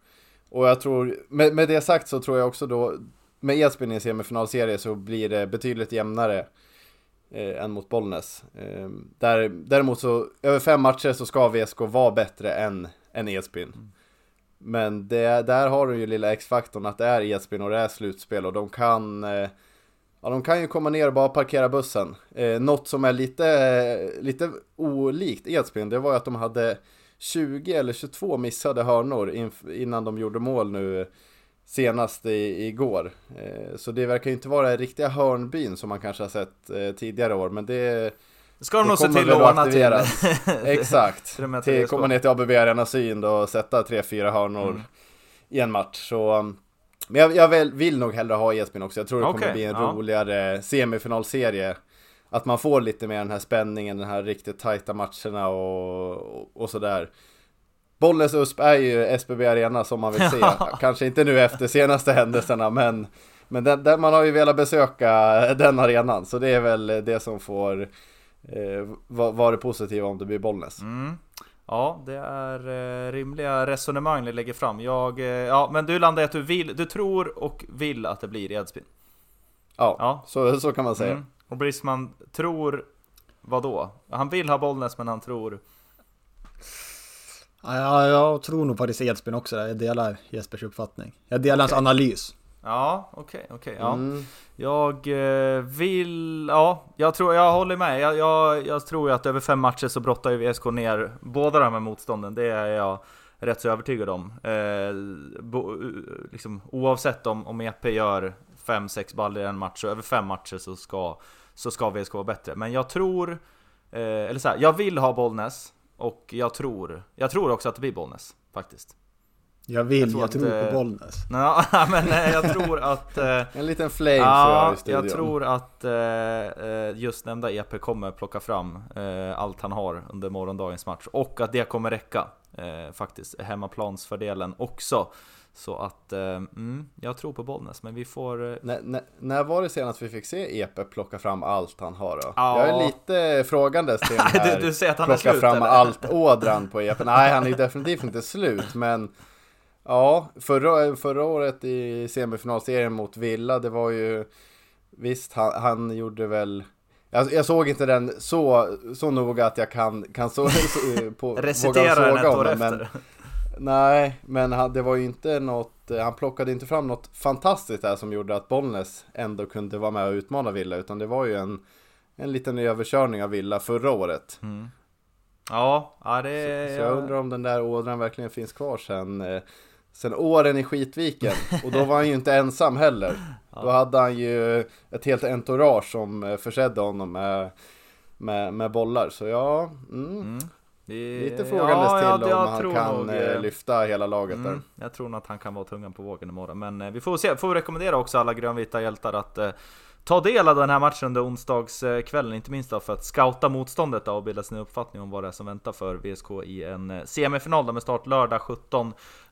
Och jag tror, med, med det sagt så tror jag också då, med Edsbyn i en semifinalserie så blir det betydligt jämnare eh, än mot Bollnäs. Eh, där, däremot så, över fem matcher så ska VSK vara bättre än, än Edsbyn. Men det, där har du ju lilla X-faktorn att det är Edsbyn och det är slutspel och de kan eh, Ja, de kan ju komma ner och bara parkera bussen. Eh, något som är lite, lite olikt Edsbyn, det var ju att de hade 20 eller 22 missade hörnor innan de gjorde mål nu senast i, igår. Eh, så det verkar ju inte vara riktiga hörnbyn som man kanske har sett eh, tidigare år, men det, ska de nog se kommer till att ordna till. Exakt. Till Till, komma ner till ABB Arena Syn och sätta 3-4 hörnor Mm. i en match. Så, um, men jag, jag vill, vill nog hellre ha Edsbyn också. Jag tror det kommer Okej, bli en ja. roligare semifinalserie. Att man får lite mer den här spänningen, den här riktigt tajta matcherna och, och, och sådär. Bollnäs USP är ju SBB Arena som man vill se. Kanske inte nu efter senaste händelserna, men, men den, den, man har ju velat besöka den arenan. Så det är väl det som får eh, vara var det positiva om det blir Bollnäs. Mm. Ja, det är eh, rimliga resonemang ni lägger fram. Jag, eh, ja, men du landar i att du vill, du tror och vill att det blir Edsbyn. Ja, Ja. Så, så kan man säga. Mm. Och Brisman tror vad då? Han vill ha Bollnäs men han tror... Ja, jag tror nog faktiskt Edsbyn också där. Jag delar Jespers uppfattning. Jag delar hans analys. Ja, okej, okej. ja. Mm. Jag eh, vill... Ja, jag tror jag håller med. Jag, jag, jag tror ju att över fem matcher så brottar ju VSK ner båda de här motstånden. Det är jag rätt så övertygad om. Eh, bo, liksom, oavsett om, om EP gör 5-6 baller i en match, så över fem matcher så ska, så ska VSK vara bättre. Men jag tror... Eh, eller så här, jag vill ha Bollnäs. Och jag tror... Jag tror också att det blir Bollnäs, faktiskt. Jag vill, Jag jag tror tror, att, eh, på Bollnäs. Ja, men eh, jag tror att... Eh, En liten flame tror jag Ja, i studion. jag tror att eh, eh, just nämnda EP kommer plocka fram eh, allt han har under morgondagens match och att det kommer räcka eh, faktiskt. Hemmaplansfördelen också. Så att, eh, mm, jag tror på Bollnäs, men vi får... Eh, När, när, när var det senast vi fick se Epe plocka fram allt han har då? Ja. Jag är lite frågandes till den här du, du säger att han plocka slut fram eller? allt-ådran på Epe. Nej, han är definitivt inte slut, men ja, förra, förra året i semifinalserien mot Villa, det var ju visst, han, han gjorde väl jag, jag såg inte den så, så noga att jag kan, kan så, så, på, Recitera den ett om den, men-. Nej, men han, det var ju inte något, eh, han plockade inte fram något fantastiskt där som gjorde att Bollnäs ändå kunde vara med och utmana Villa, utan det var ju en, en liten överkörning av Villa förra året. Ja, ja det Så är... jag undrar om den där ådran verkligen finns kvar sen, eh, sen åren i skitviken. Och då var han ju inte ensam heller. Då hade han ju ett helt entourage som eh, försedde honom med, med, med bollar. Så ja, mm, det- lite frågandes ja, ja, till jag om han kan nog, eh, eh, lyfta hela laget där. Mm, jag tror nog att han kan vara tungan på vågen imorgon. Men eh, vi får se. Får rekommendera också alla grönvita hjältar att eh, ta del av den här matchen under onsdagskvällen, inte minst då för att scouta motståndet då och bilda sin uppfattning om vad det är som väntar för VSK i en semifinal med start lördag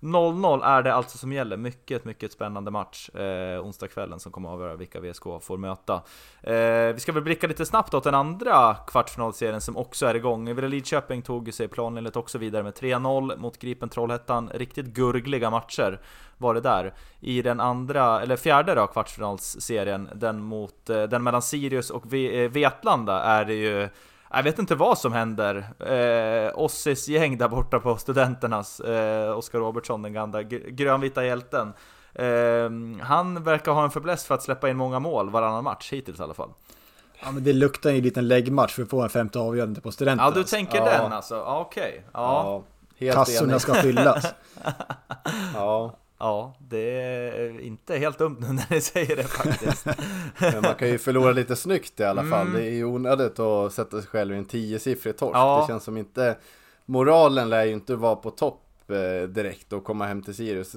17.00 är det alltså som gäller. Mycket, mycket spännande match eh, onsdagskvällen som kommer att avgöra vilka VSK får möta. Eh, vi ska väl blicka lite snabbt åt den andra kvartsfinalserien som också är igång. Villa Lidköping tog sig planenligt också vidare med 3-0 mot Gripen Trollhättan. Riktigt gurgliga matcher var det där. I den andra, eller fjärde då, kvartsfinalsserien, den, mot, eh, den mellan Sirius och eh, Vetlanda, är det ju jag vet inte vad som händer. Eh, Ossis gäng där borta på Studenternas, eh, Oskar Robertsson, den gamla grönvita hjälten. Eh, han verkar ha en förbläss för att släppa in många mål varannan match hittills i alla fall. Ja men det luktar ju en liten läggmatch för att få en femte avgörande på Studenternas. Ja du tänker ja. den alltså, ja, okej. Okay. Ja. ja. Kassorna ska fyllas. ja. Ja, det är inte helt dumt nu när ni säger det faktiskt. Men man kan ju förlora lite snyggt i alla fall. Mm. Det är ju onödigt att sätta sig själv i en tiosiffrig torsk. Ja. Det känns som inte... Moralen lär ju inte vara på topp eh, direkt och komma hem till Sirius.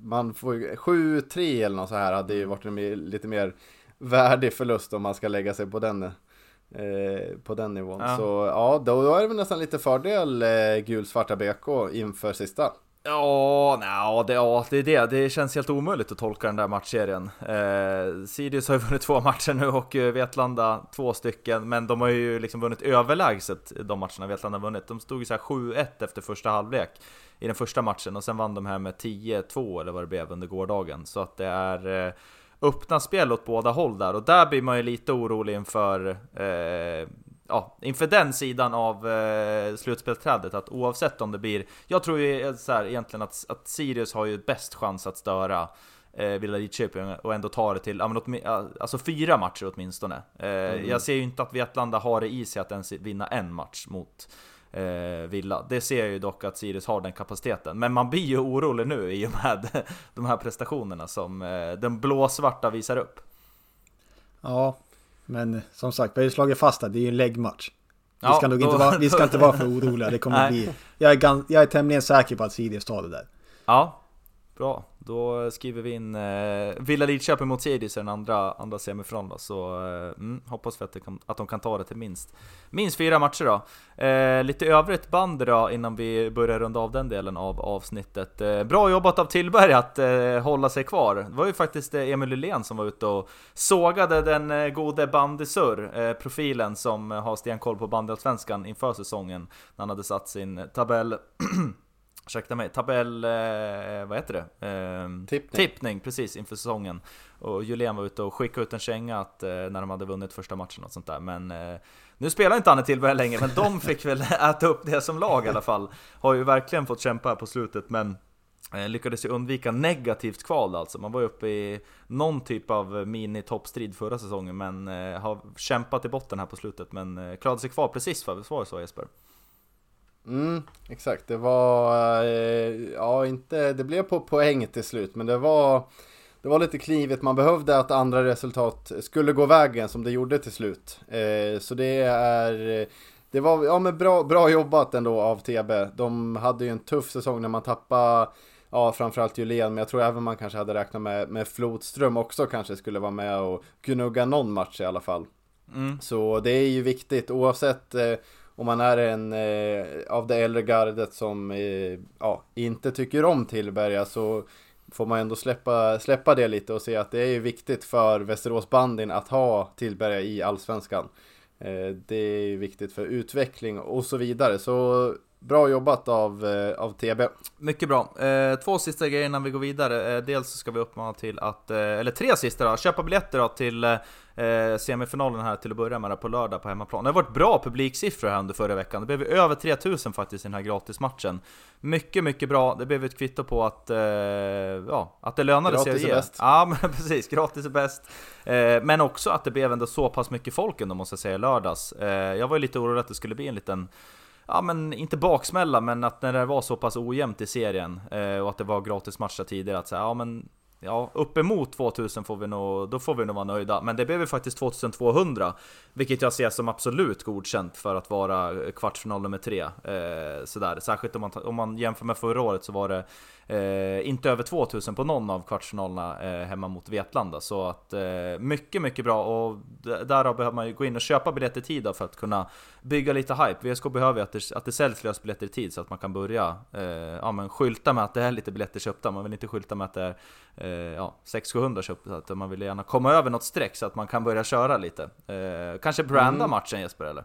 Man får ju 7-3 eller något så här hade ju varit en lite mer värdig förlust om man ska lägga sig på den, eh, på den nivån. Ja. Så ja, då, då är det väl nästan lite fördel eh, gulsvarta BK inför sista. Ja, nej, det, ja, det är det. Det känns helt omöjligt att tolka den där matchserien. Eh, Sirius har ju vunnit två matcher nu och eh, Vetlanda två stycken, men de har ju liksom vunnit överlägset de matcherna Vetlanda vunnit. De stod ju såhär 7-1 efter första halvlek i den första matchen och sen vann de här med 10-2 eller vad det blev under gårdagen. Så att det är eh, öppna spel åt båda håll där och där blir man ju lite orolig inför eh, ja, inför den sidan av eh, slutspelsträdet, att oavsett om det blir... Jag tror ju så här, egentligen att, att Sirius har ju bäst chans att störa eh, Villa Lidköping och ändå ta det till, alltså fyra matcher åtminstone. Eh, mm. Jag ser ju inte att Vetlanda har det i sig att ens vinna en match mot eh, Villa. Det ser jag ju dock att Sirius har den kapaciteten. Men man blir ju orolig nu i och med de här prestationerna som eh, den blåsvarta visar upp. Ja, men som sagt, vi har ju slagit fast att det är ju en läggmatch. Vi, ska nog inte vara, vi ska inte vara för oroliga. Det kommer bli... Jag är, jag är tämligen säker på att Sirius tar det där. Ja, bra. Då skriver vi in eh, Villa Lidköping mot Sirius i den andra, andra semifinalen så eh, mm, hoppas vi att, kan, att de kan ta det till minst, minst fyra matcher då. Eh, lite övrigt band då innan vi börjar runda av den delen av avsnittet. Eh, bra jobbat av Tillberg att eh, hålla sig kvar. Det var ju faktiskt eh, Emil Lylén som var ute och sågade den eh, gode bandysur, eh, profilen som har stenkoll på bandyallsvenskan inför säsongen när han hade satt sin tabell ursäkta mig, tabell, eh, vad heter det? Eh, tippning. tippning. precis inför säsongen. Och Julien var ute och skickade ut en känga att, eh, när de hade vunnit första matchen och sånt där. Men eh, nu spelar inte Anne Tillberg längre, men de fick väl äta upp det som lag i alla fall. Har ju verkligen fått kämpa på slutet, men eh, lyckades ju undvika negativt kval alltså. Man var ju uppe i någon typ av mini-toppstrid förra säsongen, men eh, har kämpat i botten här på slutet, men klarade sig kvar precis, var det så Jesper? Mm, exakt. Det var, eh, ja inte, det blev på poäng till slut, men det var, det var lite knivigt. Man behövde att andra resultat skulle gå vägen som det gjorde till slut. Eh, så det är, det var, ja men bra, bra jobbat ändå av TB. De hade ju en tuff säsong när man tappade Ja, framförallt Julén, men jag tror även man kanske hade räknat med, med Flodström också kanske skulle vara med och gnugga någon match i alla fall. Mm. Så det är ju viktigt oavsett eh, om man är en eh, av det äldre gardet som eh, ja, inte tycker om Tillberga så får man ändå släppa, släppa det lite och se att det är viktigt för Västerås bandin att ha Tillberga i Allsvenskan. Eh, det är viktigt för utveckling och så vidare. Så Bra jobbat av, eh, av TB. Mycket bra. Eh, två sista grejer innan vi går vidare. Eh, dels så ska vi uppmana till att, eller tre sista då, köpa biljetter då till semifinalen här till att börja med på lördag på hemmaplan. Det har varit bra publiksiffror här under förra veckan. Det blev över 3000 faktiskt i den här gratismatchen. Mycket, mycket bra. Det blev ett kvitto på att, ja, att det lönade gratis sig att ge. Bäst. Ja, men precis. Gratis är bäst. Men också att det blev ändå så pass mycket folk ändå måste jag säga i lördags. Jag var ju lite orolig att det skulle bli en liten ja men inte baksmälla, men att när det var så pass ojämnt i serien eh, och att det var gratismatcher tidigare, att säga, ja men ja, uppemot 2000 får vi nog, då får vi nog vara nöjda. Men det blev ju faktiskt 2200, vilket jag ser som absolut godkänt för att vara eh, kvartsfinal nummer tre. Eh, sådär. Särskilt om man, om man jämför med förra året så var det Eh, inte över 2000 på någon av kvartsfinalerna eh, hemma mot Vetlanda. Så att eh, mycket, mycket bra och därav behöver man ju gå in och köpa biljetter i tid för att kunna bygga lite hype. VSK behöver ju att det, att det säljs lösbiljetter i tid så att man kan börja eh, ja, men skylta med att det är lite biljetter köpta. Man vill inte skylta med att det är eh, ja, 600-700 köpta. Utan man vill gärna komma över något streck så att man kan börja köra lite. Eh, kanske branda mm. matchen Jesper eller?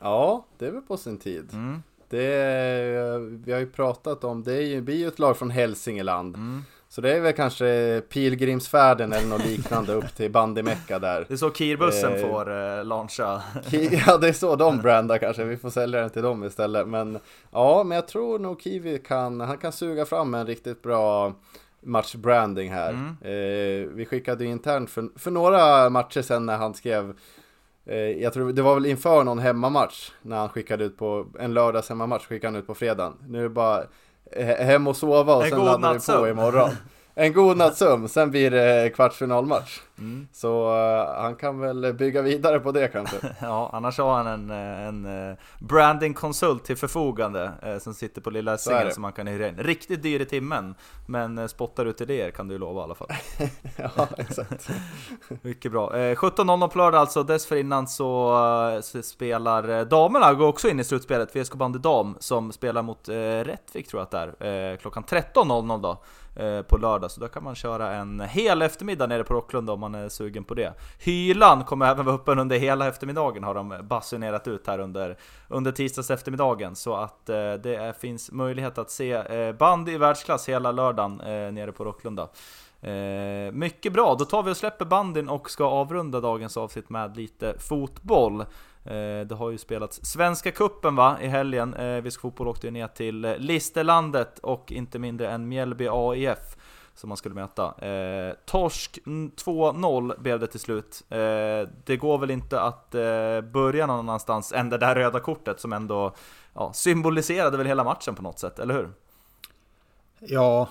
Ja, det är väl på sin tid. Mm. Det, vi har ju pratat om, det är ju, blir ju ett lag från Hälsingeland. Mm. Så det är väl kanske pilgrimsfärden eller något liknande upp till Bandimecka där. Det är så Kirbussen eh, får eh, launcha. ja, det är så de brandar kanske. Vi får sälja den till dem istället. Men ja, men jag tror nog Kiwi kan, han kan suga fram en riktigt bra matchbranding här. Mm. Eh, vi skickade internt för, för några matcher sen när han skrev jag tror det var väl inför någon hemmamatch när han skickade ut på en lördags hemmamatch skickade han ut på fredagen. Nu är det bara hem och sova och en sen laddar vi på imorgon. en god natts sömn, sen blir det kvartsfinalmatch. Mm. Så uh, han kan väl bygga vidare på det kanske. ja, annars har han en, eh, en uh, brandingkonsult till förfogande uh, som sitter på lilla sängen som man kan hyra in. Riktigt dyr i timmen, men spottar ut idéer kan du lova i alla fall. ja, exakt. Mycket bra. 17.00 på lördag alltså, dessförinnan så, så spelar damerna, går också in i slutspelet, VSK Bandy Dam, som spelar mot Rättvik tror jag att det är, klockan 13.00 då. Eh, på lördag, så då kan man köra en hel eftermiddag nere på Rocklunda om man är sugen på det. Hylan kommer även vara öppen under hela eftermiddagen har de basunerat ut här under, under tisdags eftermiddagen så att eh, det är, finns möjlighet att se eh, band i världsklass hela lördagen eh, nere på Rocklunda. Eh, mycket bra, då tar vi och släpper bandin och ska avrunda dagens avsnitt med lite fotboll. Eh, det har ju spelats Svenska Kuppen va, i helgen. Eh, Visk Fotboll åkte ju ner till eh, Listerlandet och inte mindre än Mjällby AIF som man skulle möta. Eh, torsk 2-0 blev det till slut. Eh, det går väl inte att eh, börja någon annanstans än det där röda kortet som ändå ja, symboliserade väl hela matchen på något sätt, eller hur? Ja,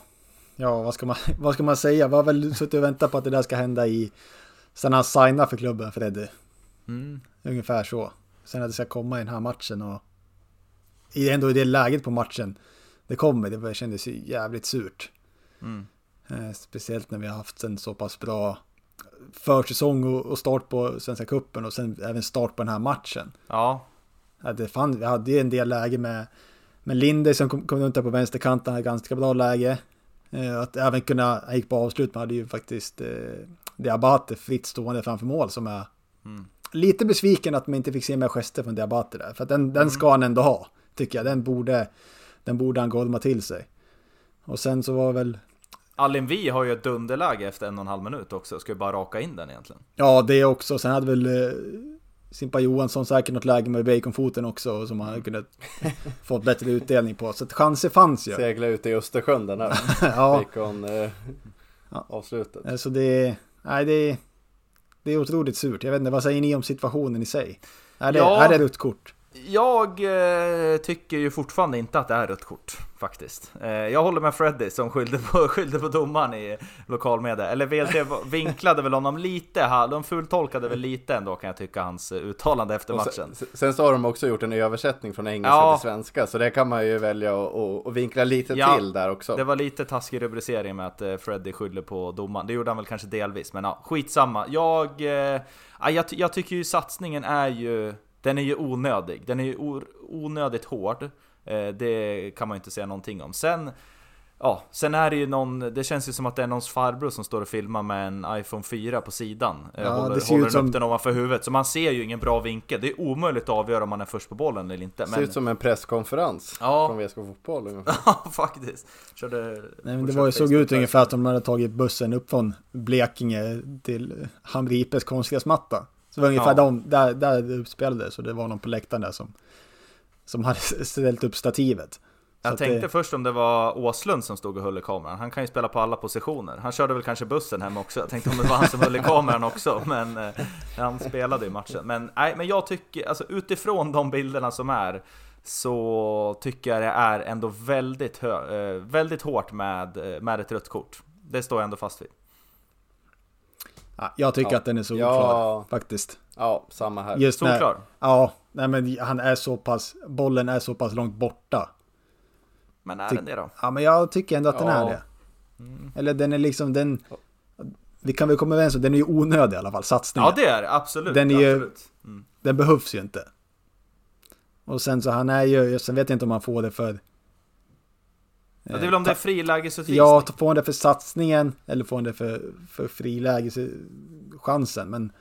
ja vad, ska man, vad ska man säga? Vi har väl suttit och väntat på att det där ska hända i... Sen han signade för klubben, Freddy. Mm. Ungefär så. Sen att det ska komma i den här matchen och ändå i det läget på matchen det kommer, det kändes ju jävligt surt. Mm. Eh, speciellt när vi har haft en så pass bra försäsong och start på Svenska Kuppen och sen även start på den här matchen. Ja. Det fann, vi hade ju en del läge med, med Linde som kom, kom runt där på vänsterkanten, hade ganska bra läge. Eh, att även kunna, han gick på avslut, men hade ju faktiskt eh, Diabate fritt stående framför mål som är mm lite besviken att man inte fick se mer gester från Diabate där. För att den, mm. den ska han ändå ha, tycker jag. Den borde, den borde han golma till sig. Och sen så var väl... Alin Vi har ju ett dunderläge efter en och en halv minut också, ska ju bara raka in den egentligen. Ja, det också. Sen hade väl eh, Simpa Johansson säkert något läge med baconfoten också som han kunnat fått bättre utdelning på. Så att chanser fanns ju. Segla ut i Östersjön den här ja. bacon eh, avslutet. Eh, så det, nej det, det är otroligt surt. Jag vet inte, vad säger ni om situationen i sig? Är det, ja, är det rött kort? Jag eh, tycker ju fortfarande inte att det är rött kort, faktiskt. Eh, jag håller med Freddy som skyllde på, skyllde på domaren i lokalmedia. Eller VLT vinklade väl honom lite, de fultolkade väl lite ändå kan jag tycka, hans uttalande efter matchen. Sen, sen, så har de också gjort en översättning från engelska ja. till svenska, så det kan man ju välja att vinkla lite ja, till där också. Det var lite taskig rubricering med att eh, Freddy skyllde på domaren. Det gjorde han väl kanske delvis, men ja, skitsamma. Jag, eh, jag, jag tycker ju satsningen är ju den är ju onödig. Den är ju onödigt hård. Eh, det kan man ju inte säga någonting om. Sen, ja, sen är det ju någon, det känns ju som att det är någons farbror som står och filmar med en iPhone 4 på sidan. Eh, ja, håller, det ser håller ut som... upp den ovanför huvudet. Så man ser ju ingen bra vinkel. Det är omöjligt att avgöra om man är först på bollen eller inte. Det ser ut som en presskonferens ja. från VSK Fotboll Ja, faktiskt. Körde, Nej, men det var ju, såg ut ungefär att de hade tagit bussen upp från Blekinge till Hamripes konstgräsmatta. Så det var ungefär ja. de, där, där det uppspelades och det var någon på läktaren där som, som hade ställt upp stativet. Jag tänkte det... först om det var Åslund som stod och höll i kameran. Han kan ju spela på alla positioner. Han körde väl kanske bussen hem också. Jag tänkte om det var han som höll i kameran också. Men eh, han spelade i matchen. Men, nej, men jag tycker, alltså utifrån de bilderna som är så tycker jag det är ändå väldigt, hö, eh, väldigt hårt med, eh, med ett rött kort. det står jag ändå fast vid. Ja, jag tycker Ja. att den är solklar Ja. faktiskt. Ja, samma här. Just när, Solklar. Ja, nej men han är så pass, bollen är så pass långt borta. Men är Ty- den det då? Ja, men jag tycker ändå att den är det. Eller den är liksom, den... Vi kan väl komma överens om, den är ju onödig i alla fall, satsningen. Ja det är absolut. Den är ju- absolut. Mm. Den behövs ju inte. Och sen så han är ju, sen vet jag inte om han får det för... Ja, det är väl om det är frilägesutvisning? Ja, får han det för satsningen eller får han det för, för frilägeschansen. Men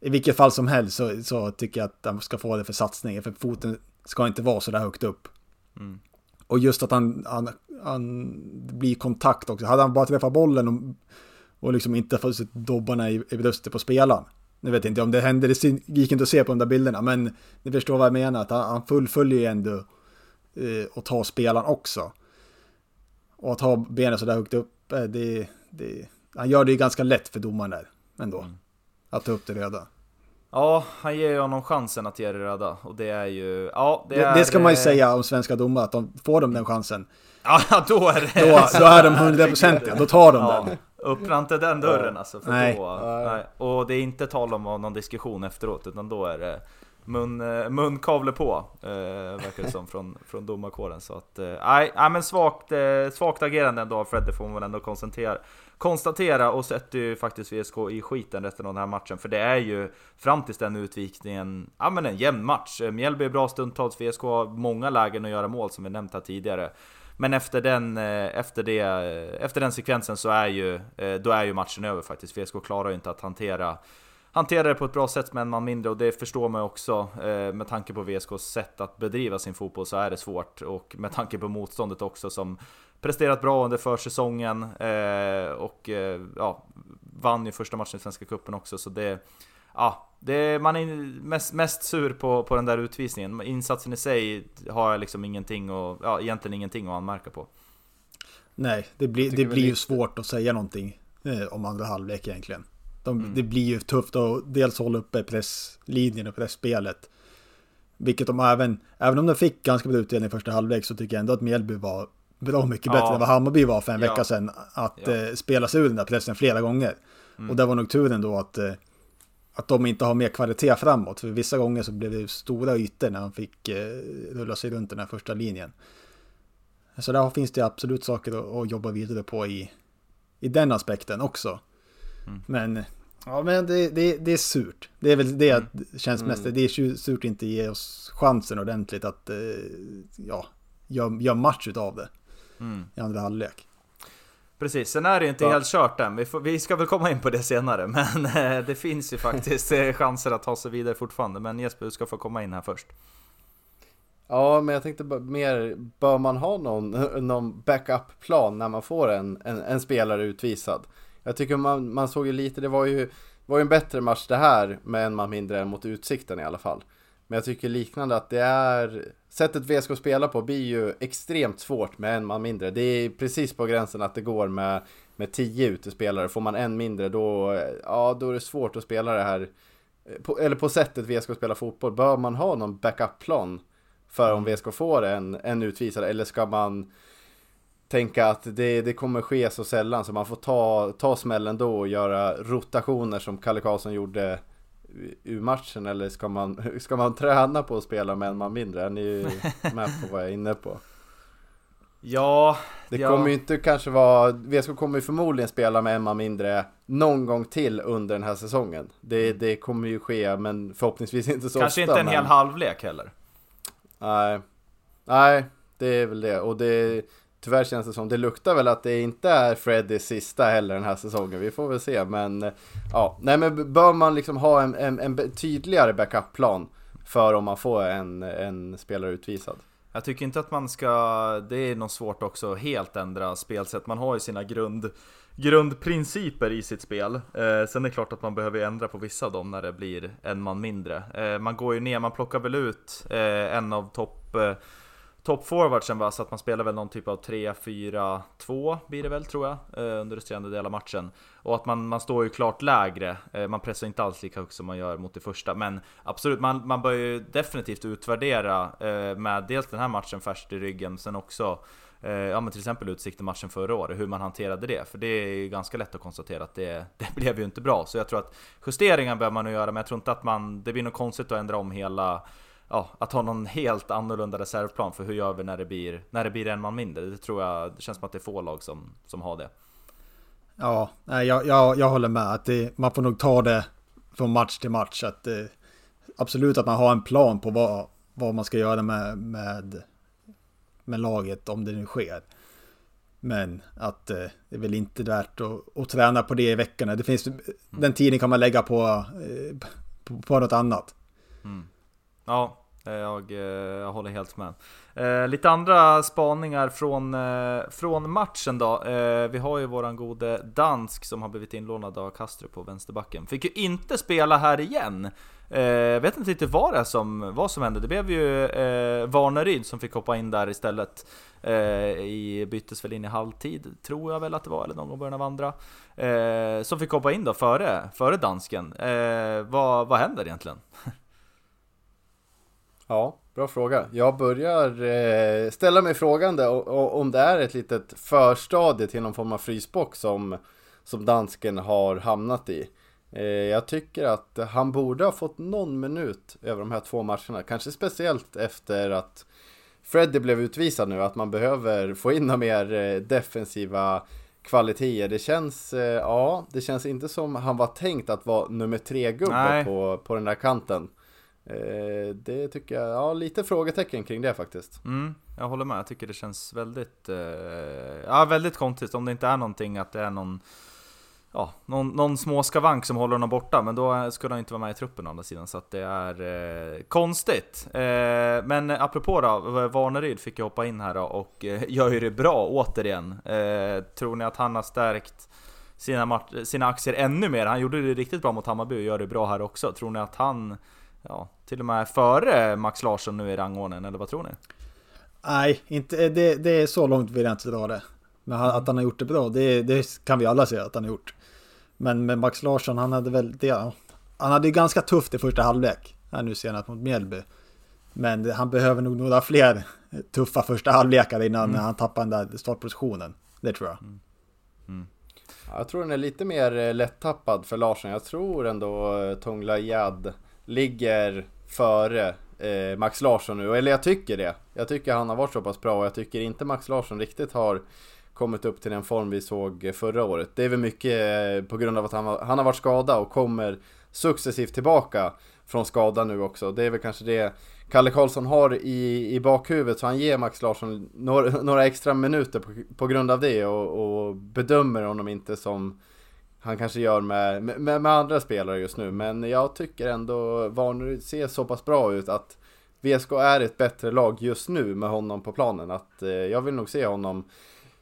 i vilket fall som helst så, så tycker jag att han ska få det för satsningen. För foten ska inte vara så där högt upp. Mm. Och just att han, han, han blir kontakt också. Hade han bara träffat bollen och, och liksom inte fått dobbarna i, i bröstet på spelaren. Nu vet jag inte om det hände, det gick inte att se på de där bilderna. Men ni förstår vad jag menar. Att han, han fullföljer ju ändå eh, och tar spelaren också. Och att ha benen så där högt upp, eh, det, det, han gör det ju ganska lätt för domaren där ändå. Mm. Att ta upp det röda. Ja, han ger ju honom chansen att ge det röda. Och det är ju... Ja, det, Det, är, det ska man ju säga om svenska domare, att de får de den chansen. Ja, då är det... Då, då är de hundraprocentiga, då tar de Ja, den. öppna inte den dörren alltså. För Nej. Då, nej. Och det är inte tal om någon diskussion efteråt, utan då är det mun, eh, munkavle på, eh, verkar det som, från, från domarkåren. Så att, eh, nej, men svagt, eh, svagt agerande ändå av Fredde, får man väl ändå konstatera. Konstatera och sätter ju faktiskt VSK i skiten resten av den här matchen. För det är ju fram tills den utvikningen, ja men en jämn match. Eh, Mjällby är bra stundtals, VSK har många lägen att göra mål som vi nämnt här tidigare. Men efter den, eh, efter, det, efter den sekvensen så är ju, då är ju matchen över faktiskt. VSK klarar ju inte att hantera, hantera det på ett bra sätt med en man mindre och det förstår man också. eh, Med tanke på VSKs sätt att bedriva sin fotboll så är det svårt och med tanke på motståndet också som presterat bra under försäsongen eh, och eh, ja, vann ju första matchen i Svenska Cupen också så det Ja, det, man är mest, mest sur på, på den där utvisningen. Insatsen i sig har jag liksom ingenting och, ja, egentligen ingenting att anmärka på. Nej, det blir, det blir ju lite- svårt att säga någonting eh, om andra halvlek egentligen. De, Mm. Det blir ju tufft att dels hålla uppe presslinjen och pressspelet. Vilket de även, även om de fick ganska bra utdelning i första halvlek så tycker jag ändå att Mjällby var bra mycket bättre Ja. än vad Hammarby var för en Ja. vecka sedan. Att Ja. eh, spela sig ur den där pressen flera gånger. Mm. Och det var nog turen då att, eh, att de inte har mer kvalitet framåt. För vissa gånger så blev det stora ytor när de fick eh, rulla sig runt den här första linjen. Så där finns det absolut saker att, att jobba vidare på i, i den aspekten också. Mm. Men, ja, men det, det, det är surt. Det är väl det Mm. känns mest. Mm. Det är surt att inte ge oss chansen ordentligt att eh, ja, göra gör match utav det Mm. i andra halvlek. Precis, sen är det ju inte Ja. helt kört än. Vi, får, vi ska väl komma in på det senare, men eh, det finns ju faktiskt eh, chanser att ta sig vidare fortfarande. Men Jesper, du ska få komma in här först. Ja, men jag tänkte mer, bör man ha någon, någon backup-plan när man får en, en, en spelare utvisad? Jag tycker man, man såg ju lite, det var ju, var ju en bättre match det här med en man mindre än mot Utsikten i alla fall. Men jag tycker liknande att det är, sättet VSK spelar på blir ju extremt svårt med en man mindre. Det är precis på gränsen att det går med, med tio utespelare. Får man en mindre då, ja då är det svårt att spela det här, på, eller på sättet VSK spelar fotboll. Bör man ha någon backup-plan? för om VSK får en, en utvisad eller ska man tänka att det, det kommer ske så sällan så man får ta, ta smällen då och göra rotationer som Kalle Karlsson gjorde ur matchen eller ska man, ska man träna på att spela med en man mindre? Är ni med på vad jag är inne på? Ja, Det ja. kommer ju inte kanske vara, VSK kommer ju förmodligen spela med en man mindre någon gång till under den här säsongen. Det, det kommer ju ske men förhoppningsvis inte så kanske ofta. inte en men... hel halvlek heller. Nej, nej, det är väl det. Och det, tyvärr känns det som, det luktar väl att det inte är Freddys sista heller den här säsongen. Vi får väl se, men eh, ja, nej men bör man liksom ha en, en, en tydligare backup-plan för om man får en, en spelare utvisad? Jag tycker inte att man ska, det är nog svårt också att helt ändra spelsätt. Man har ju sina grund, grundprinciper i sitt spel. Eh, sen är det klart att man behöver ändra på vissa av dem när det blir en man mindre. Eh, man går ju ner, man plockar väl ut eh, en av topp eh, toppforwardsen va, så att man spelar väl någon typ av 3-4-2 blir det väl tror jag, eh, under resterande del av matchen. Och att man, man står ju klart lägre, eh, man pressar inte alls lika högt som man gör mot det första. Men absolut, man, man bör ju definitivt utvärdera eh, med dels den här matchen färskt i ryggen, sen också ja men till exempel Utsikten-matchen förra året, hur man hanterade det. För det är ju ganska lätt att konstatera att det, det blev ju inte bra. Så jag tror att justeringar behöver man nog göra, men jag tror inte att man, det blir nog konstigt att ändra om hela ja, att ha någon helt annorlunda reservplan för hur gör vi när det blir, när det blir en man mindre. Det tror jag, det känns som att det är få lag som, som har det. Ja, jag, jag, jag håller med. Att det, man får nog ta det från match till match. Att det, absolut att man har en plan på vad, vad man ska göra med, med, med laget om det nu sker. Men att eh, det är väl inte värt att, att träna på det i veckorna. Det finns, mm. Den tiden kan man lägga på, eh, på, på något annat. Mm. Ja, eh, jag, eh, jag håller helt med. Eh, lite andra spaningar från, eh, från matchen då. Eh, vi har ju våran gode dansk som har blivit inlånad av Kastrup på vänsterbacken. Fick ju inte spela här igen. Jag vet inte riktigt vad det är som, vad som hände. Det blev ju eh, Varneryd som fick hoppa in där istället. i, byttes väl in i halvtid, tror jag väl att det var, eller någon gång början av andra. som fick hoppa in då före, före dansken. vad, vad händer egentligen? Ja, bra fråga. Jag börjar eh, ställa mig frågande om det är ett litet förstadie till någon form av frysbox som, som dansken har hamnat i. Eh, jag tycker att han borde ha fått någon minut över de här två matcherna. Kanske speciellt efter att Freddy blev utvisad nu, att man behöver få in några mer eh, defensiva kvaliteter. Det känns, eh, ja, det känns inte som han var tänkt att vara nummer tre gubbe på, på den där kanten. Eh, det tycker jag, ja lite frågetecken kring det faktiskt. Mm, jag håller med, jag tycker det känns väldigt, eh, ja väldigt konstigt om det inte är någonting att det är någon, ja, någon, någon småskavank som håller honom borta, men då skulle han inte vara med i truppen å andra sidan, så att det är eh, konstigt. Eh, men apropå då, Varneryd fick ju hoppa in här då och eh, gör ju det bra återigen. Eh, tror ni att han har stärkt sina, sina aktier ännu mer? Han gjorde det riktigt bra mot Hammarby och gör det bra här också. Tror ni att han ja, till och med före Max Larsson nu i rangordningen, eller vad tror ni? Nej, inte, det, det är så långt vill jag inte dra det. Men att han har gjort det bra, det, det kan vi alla säga att han har gjort. Men med Max Larsson, han hade väl det, han hade ju ganska tufft i första halvlek, här nu senast mot Mjällby. Men han behöver nog några fler tuffa första halvlekar innan mm. han tappar den där startpositionen. Det tror jag. Mm. Mm. Jag tror den är lite mer eh, lättappad för Larsson. Jag tror ändå eh, Tongla Jad ligger före eh, Max Larsson nu. Eller jag tycker det. Jag tycker han har varit så pass bra och jag tycker inte Max Larsson riktigt har kommit upp till den form vi såg förra året. Det är väl mycket eh, på grund av att han, var, han har varit skadad och kommer successivt tillbaka från skada nu också. Det är väl kanske det Kalle Karlsson har i, i bakhuvudet så han ger Max Larsson några, några extra minuter på, på grund av det och, och bedömer honom inte som han kanske gör med, med, med, andra spelare just nu. Men jag tycker ändå Varneryd ser så pass bra ut att VSK är ett bättre lag just nu med honom på planen. Att eh, jag vill nog se honom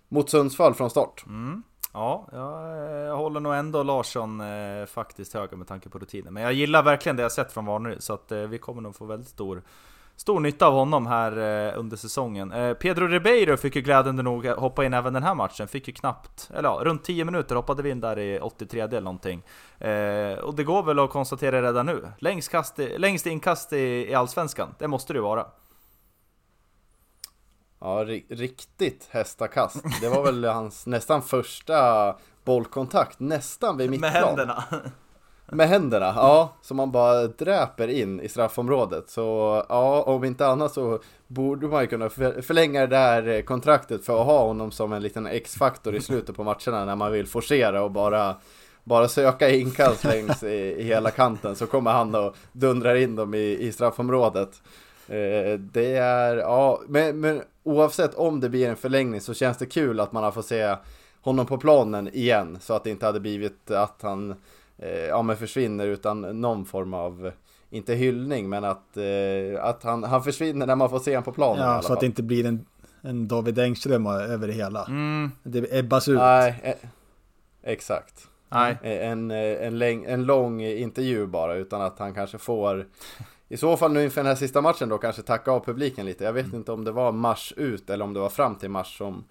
mot Sundsvall från start. Mm. Ja, jag, eh, jag, håller nog ändå Larsson eh, faktiskt högre med tanke på rutinen. Men jag gillar verkligen det jag sett från Varneryd så att eh, vi kommer nog få väldigt stor stor nytta av honom här eh, under säsongen. Eh, Pedro Ribeiro fick ju glädjande nog hoppa in även den här matchen, fick ju knappt, eller ja, runt 10 minuter hoppade vi in där i 83 eller någonting. Eh, och det går väl att konstatera redan nu, längst, kast i, längst inkast i, i Allsvenskan, det måste det ju vara. Ja, riktigt hästakast. Det var väl hans nästan första bollkontakt, nästan vid mittplan. Med händerna. Med händerna, ja. Som man bara dräper in i straffområdet. Så ja, om inte annat så borde man ju kunna förlänga det där kontraktet för att ha honom som en liten X-faktor i slutet på matcherna när man vill forcera och bara bara söka inkast längs i, i hela kanten så kommer han och dundrar in dem i, i straffområdet. Eh, det är, ja, men, men oavsett om det blir en förlängning så känns det kul att man har fått se honom på planen igen så att det inte hade blivit att han ja, men försvinner utan någon form av inte hyllning men att, eh, att han, han försvinner när man får se honom på planen Ja, så fall. att det inte blir en, en David Engström över det hela. Mm. Det ebbas ut. Nej, eh, exakt. Nej. En, en, en, läng, en lång intervju bara utan att han kanske får i så fall nu inför den här sista matchen då kanske tacka av publiken lite. Jag vet inte om det var mars ut eller om det var fram till mars som,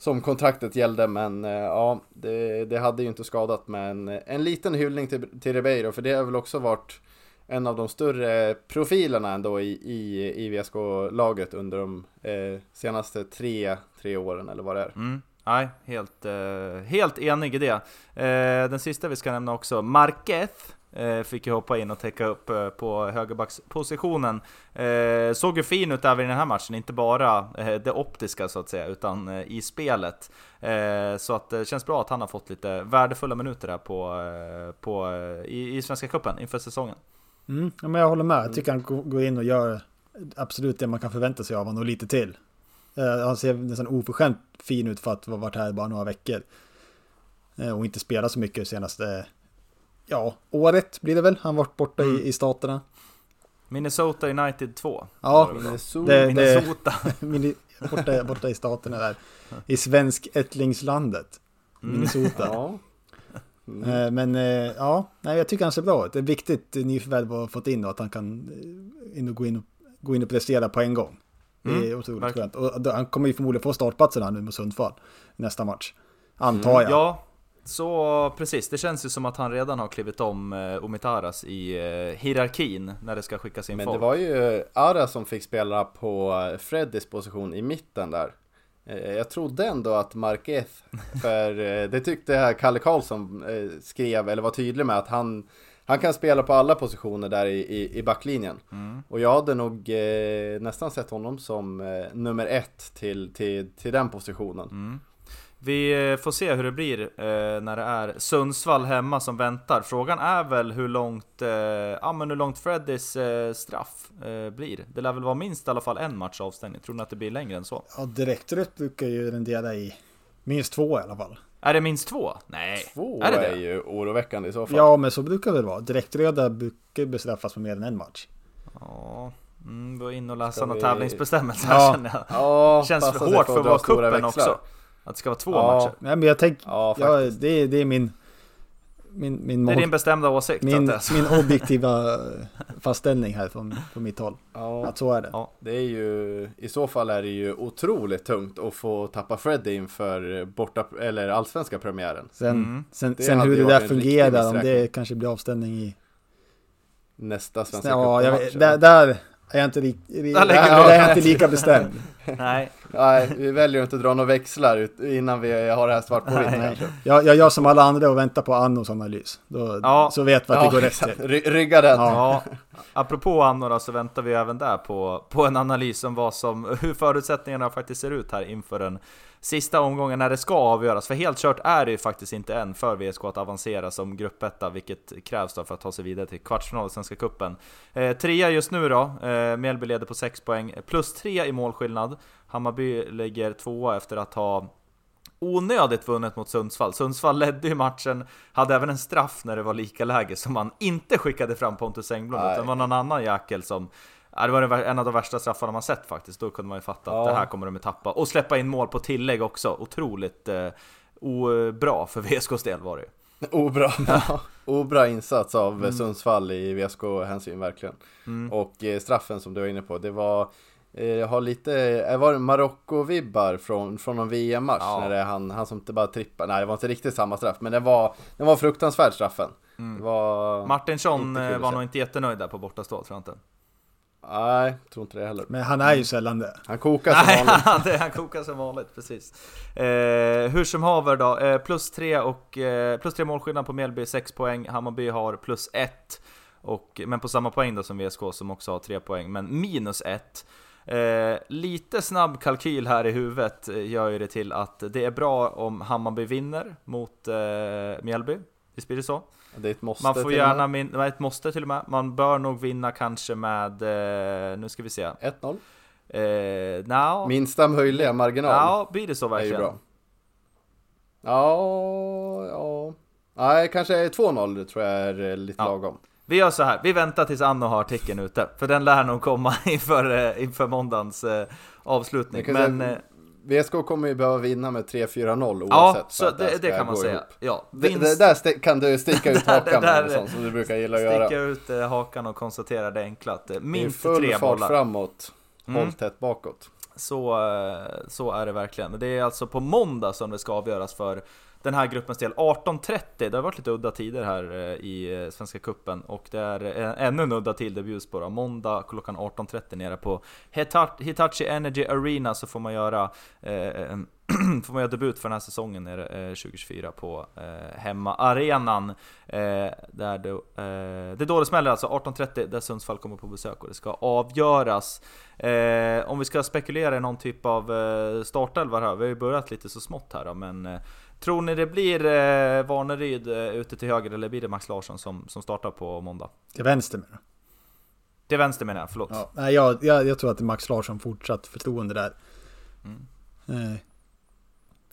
som kontraktet gällde. Men eh, ja, det, det hade ju inte skadat med en, eh, en liten hyllning till, till Ribeiro. För det har väl också varit en av de större profilerna ändå i, i, i VSK-laget under de eh, senaste tre, tre åren eller vad det är. Mm. Nej, helt, eh, helt enig i det. Eh, den sista vi ska nämna också, Marquez Eh, fick ju hoppa in och täcka upp eh, på högerbackspositionen. Eh, såg ju fin ut även i den här matchen, inte bara det optiska så att säga, utan i spelet. så att det känns bra att han har fått lite värdefulla minuter här på, på, i, i Svenska Cupen inför säsongen. Mm, men jag håller med. Jag tycker han går in och gör absolut det man kan förvänta sig av honom och lite till. Han ser nästan oförskämt fin ut för att ha varit här bara några veckor. Och inte spelat så mycket senaste, ja, året blir det väl. Han varit borta mm. i, i staterna. Minnesota United 2. Ja, Minnesota. Det, Minnesota. borta, borta i staterna där. I svensk ättlingslandet. Mm. Minnesota. Ja. Mm. Men ja, nej, jag tycker han ser bra ut. Det är viktigt nyförvärv att ha fått in och att han kan in och gå, in och, gå in och prestera på en gång. Det är mm, otroligt skönt. Och han kommer ju förmodligen få startplatsen här nu med Sundfall nästa match. Antar mm, jag. Ja, så precis. Det känns ju som att han redan har klivit om eh, Omitaras i eh, hierarkin när det ska skickas in Men folk. det var ju Ara som fick spela på Freddys position i mitten där. Eh, jag trodde ändå att Marquez, för eh, det tyckte Kalle Karlsson eh, skrev, eller var tydlig med att han han kan spela på alla positioner där i, i, i backlinjen. Mm. Och jag hade nog eh, nästan sett honom som eh, nummer ett till, till, till den positionen. Mm. Vi får se hur det blir eh, när det är Sundsvall hemma som väntar. Frågan är väl hur långt, eh, ja, men hur långt Freddys eh, straff eh, blir. Det lär väl vara minst i alla fall en match avstängning. Tror ni att det blir längre än så? Ja, direktrött brukar ju rendera i minst två i alla fall. Är det minst två? Nej. Två är, det är ju oroväckande i så fall. Ja, men så brukar det väl vara. Direktröda brukar bestraffas med mer än en match. Ja, mm, gå in och läsa några vi... tävlingsbestämmelser ja. känner jag. Ja, Känns för hårt för att vara kuppen också. Att det ska vara två ja. matcher. Nej, men jag tänker, ja, ja, det, det är min min, min det är din bestämda åsikt? Min, min objektiva fastställning här från, från mitt håll. Ja, att så är det. Ja, det är ju, i så fall är det ju otroligt tungt att få tappa Freddy inför borta, eller allsvenska premiären. Sen, mm. sen, sen hur det där fungerar, om det kanske blir avställning i nästa svenska ja, jag, där, där är jag inte, li, där, där är jag inte lika bestämd. Nej. Nej, vi väljer att inte dra några växlar innan vi har det här svart på vitt. Jag, jag gör som alla andra och väntar på Annos analys. Då, ja. Så vet vi att det går rätt till. Rygga den. Ja. Apropå Anno så väntar vi även där på, på en analys om vad som, hur förutsättningarna faktiskt ser ut här inför den sista omgången när det ska avgöras. För helt kört är det ju faktiskt inte än för VSK att avancera som gruppetta, vilket krävs då för att ta sig vidare till kvartsfinal i Svenska Cupen. Eh, trea just nu då, eh, Mjällby leder på 6 poäng, plus 3 i målskillnad. Hammarby ligger tvåa efter att ha onödigt vunnit mot Sundsvall. Sundsvall ledde ju matchen, hade även en straff när det var lika läge som man inte skickade fram Pontus Engblom, utan det var någon annan jäkel som Ja, det var en av de värsta straffarna man sett faktiskt. Då kunde man ju fatta ja. att det här kommer de att tappa. Och släppa in mål på tillägg också. Otroligt eh, bra för VSKs del var det Obra, obra insats av mm. Sundsvall i VSK-hänsyn verkligen. Mm. Och eh, straffen som du var inne på, det var jag har lite, det var Marocko-vibbar från, från någon VM-match ja. när det är han, han som inte bara trippar, nej det var inte riktigt samma straff men det var, det var fruktansvärd straffen. Mm. Var Martinsson var nog inte jättenöjd där på bortastå tror jag inte. Nej, tror inte det heller. Men han är ju sällan det. Han kokar som Nej, vanligt. han, kokar som vanligt, precis. Eh, hur som haver då, eh, plus tre och eh, plus tre målskillnad på Mjällby, 6 poäng. Hammarby har plus 1. men på samma poäng då som VSK som också har 3 poäng, men minus 1. Eh, lite snabb kalkyl här i huvudet gör ju det till att det är bra om Hammarby vinner mot eh, Mjällby. Visst blir det så? Det är ett måste Man får gärna min, ett måste till och med. Man bör nog vinna kanske med, eh, nu ska vi se. 1-0? Eh, no. Minsta möjliga marginal. Ja, blir det så verkligen? Det Ja, ja. Nej, kanske 2-0 tror jag är lite ja. lagom. Vi gör så här, vi väntar tills Anno har artikeln ute, för den lär nog komma inför, eh, inför måndagens eh, avslutning. Men, säga, VSK kommer ju behöva vinna med 3-4-0 oavsett. Ja, så det, det kan man säga. ihop. Ja, Det, vinst, det där st- kan du sticka ut Det hakan där- med, sånt som du brukar gilla att göra. sticka ut eh, hakan och konstatera det enkla att eh, Det är minst full tre fart bollar. framåt, Mm. håll tätt bakåt. Så, eh, så är det verkligen. Det är alltså på måndag som det ska avgöras för den här gruppens del. 18.30, det har varit lite udda tider här eh, i eh, Svenska Kuppen och det är eh, ännu en udda tid det bjuds på. Då. Måndag klockan 18.30 nere på Hitachi Energy Arena så får man göra eh, får man göra debut för den här säsongen nere, eh, 2024 på eh, hemmaarenan. Eh, där det, eh, det är då det smäller alltså, 18.30 där Sundsvall kommer på besök och det ska avgöras. Om vi ska spekulera i någon typ av eh, startelva här, vi har ju börjat lite så smått här då, men Tror ni det blir eh, Warneryd eh, ute till höger eller blir det Max Larsson som, som startar på måndag? Till vänster med Till vänster menar jag, förlåt. Ja, nej, jag, jag, jag tror att det är Max Larsson fortsatt förtroende där. Mm. Eh,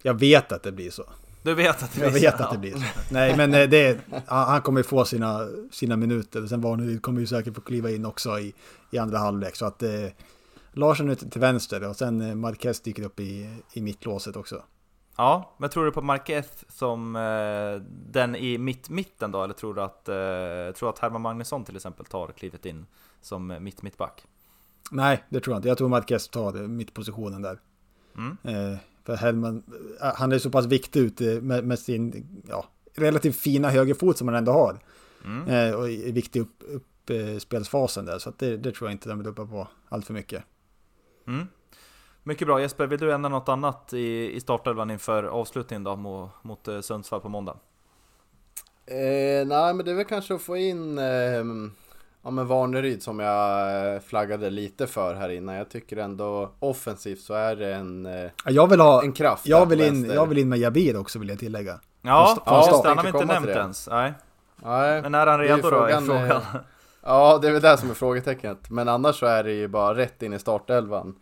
jag vet att det blir så. Du vet att det Jag blir vet så, att det blir så. Nej, men eh, det, han han kommer ju få sina, sina minuter. Sen Warneryd kommer ju säkert få kliva in också i, i andra halvlek. Så att eh, Larsson ute till vänster och sen eh, Marquez dyker upp i, i mittlåset också. Ja, men tror du på Marquez som eh, den i mitt mitten då? Eller tror du att, eh, tror att Herman Magnusson till exempel tar klivet in som eh, mitt mittback? Nej, det tror jag inte. Jag tror Marquez tar mittpositionen där. Mm. Eh, för Hellman, eh, han är så pass viktig ute med, med sin ja, relativt fina högerfot som han ändå har. Mm. Eh, och är viktig upp, upp eh, spelsfasen där. Så det, det tror jag inte de vill uppa på allt för mycket. Mm. Mycket bra Jesper, vill du ändra något annat i, i startelvan inför avslutningen då mot, mot eh, Sundsvall på måndag? Eh, nej, men det är väl kanske att få in eh, ja, men Warneryd som jag eh, flaggade lite för här innan. Jag tycker ändå offensivt så är det en, eh, Ja, Jag vill ha... en kraft. Jag vill, in, vänster. jag vill in med Jabir också vill jag tillägga. Ja, Från ja start. just det, han har vi inte nämnt ens. Nej. Nej, Men är han det är redo då är frågan, frågan. eh, Ja, det är väl det som är frågetecknet. Men annars så är det ju bara rätt in i startelvan eh,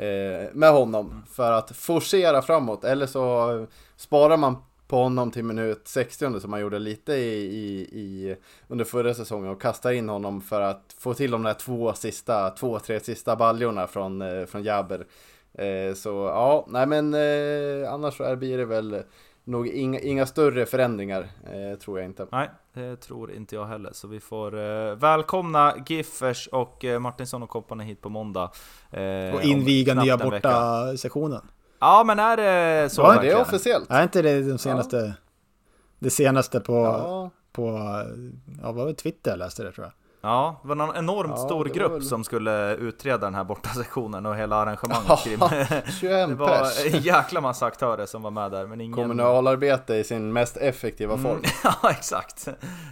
Eh, med honom för att forcera framåt. Eller så sparar man på honom till minut 60 som man gjorde lite i, i, i under förra säsongen och kastar in honom för att få till de där två sista, två, tre sista baljorna från, eh, från Jaber. Eh, så ja, nej men annars så blir det väl nog inga, inga större förändringar, tror jag inte. Nej, det tror inte jag heller. Så vi får eh, välkomna Giffers och eh, Martinsson och kompani hit på måndag. Eh, Och inviga nya borta-sektionen. Ja, men är det så Ja, det är officiellt. Är inte det de senaste... Det senaste på... Ja, På... Ja, vad var det? Twitter jag läste det tror jag. Ja, det var någon enormt Ja, stor grupp väl- som skulle utreda den här borta sektionen och hela arrangemanget kring. Det 21 var en jäkla massa aktörer som var med där, men ingen... Kommunalarbete i sin mest effektiva form. Mm, ja, exakt.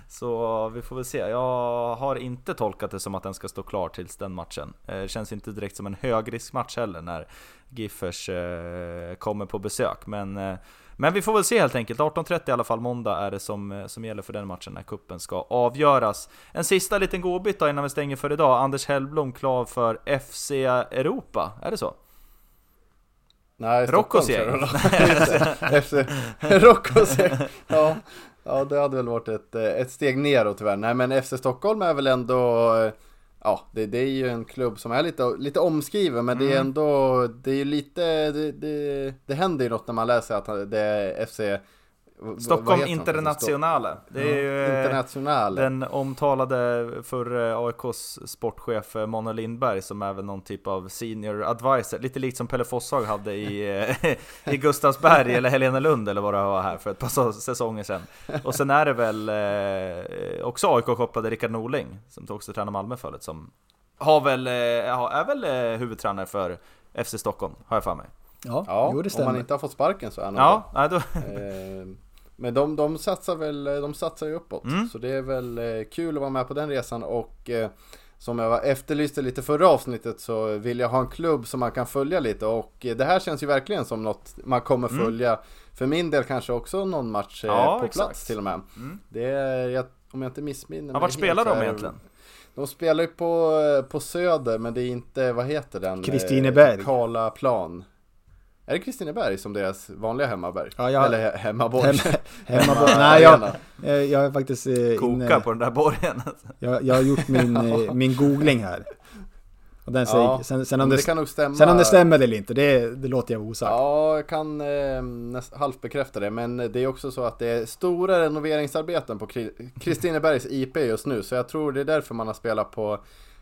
Så vi får väl se. Jag har inte tolkat det som att den ska stå klar tills den matchen. Eh, Det känns inte direkt som en högriskmatch heller när Giffers eh, kommer på besök. Men, eh, men vi får väl se helt enkelt. 18.30 i alla fall måndag är det som, eh, som gäller för den matchen när kuppen ska avgöras. En sista liten godbit då innan vi stänger för idag. Anders Hellblom klar för FC Europa, är det så? Nej, Roccos gäng. Roccos gäng. Ja, ja, det hade väl varit ett, eh, ett steg neråt tyvärr. Nej, men FC Stockholm är väl ändå... Ja, det, det är ju en klubb som är lite, lite omskriven, men det är Mm. ändå... Det är ju lite... Det, det, det händer ju något när man läser att det är FC... Stockholm de? Internationale. Det är ju... eh, International. Den omtalade förre AIKs sportchef eh, Mona Lindberg som är väl någon typ av senior advisor, lite likt som Pelle Fossag hade i, eh, i Gustavsberg eller Helenelund eller vad det var här för ett par säsonger sedan. Och sen är det väl också AIK-kopplade Rickard Norling som också tränar Malmö förut som har väl, är väl huvudtränare för FC Stockholm, har jag för mig. Ja, Ja, jo, det om stämmer. man inte har fått sparken så är han Ja, nej, då, Eh, Men de, de satsar väl, de satsar ju uppåt. Mm. Så det är väl eh, kul att vara med på den resan och eh, som jag efterlyste lite förra avsnittet så vill jag ha en klubb som man kan följa lite och eh, det här känns ju verkligen som något man kommer Mm. följa. För min del kanske också någon match eh, Ja, på exakt. plats till och med. Mm. Det är, jag, om jag inte missminner ja, vart spelar de egentligen? De spelar ju på, eh, på Söder men det är inte, vad heter den? Kristineberg. Eh, Karlaplan. Är det Kristineberg som deras vanliga hemmaberg? Ja, jag- Eller he- hemmaborg? Hem, hemma på, Hemma- nej, jag, eh, jag är faktiskt eh, Koka inne, på den där borgen. jag, jag har gjort min, eh, min googling här. Och den säger, Ja, sen, sen, om det, det kan nog stämma. sen om det stämmer eller inte, det, det låter jag osagt. Ja, jag kan eh, näst, halvt bekräfta det. Men det är också så att det är stora renoveringsarbeten på Kri- Kristinebergs IP just nu. Så jag tror det är därför man har spelat på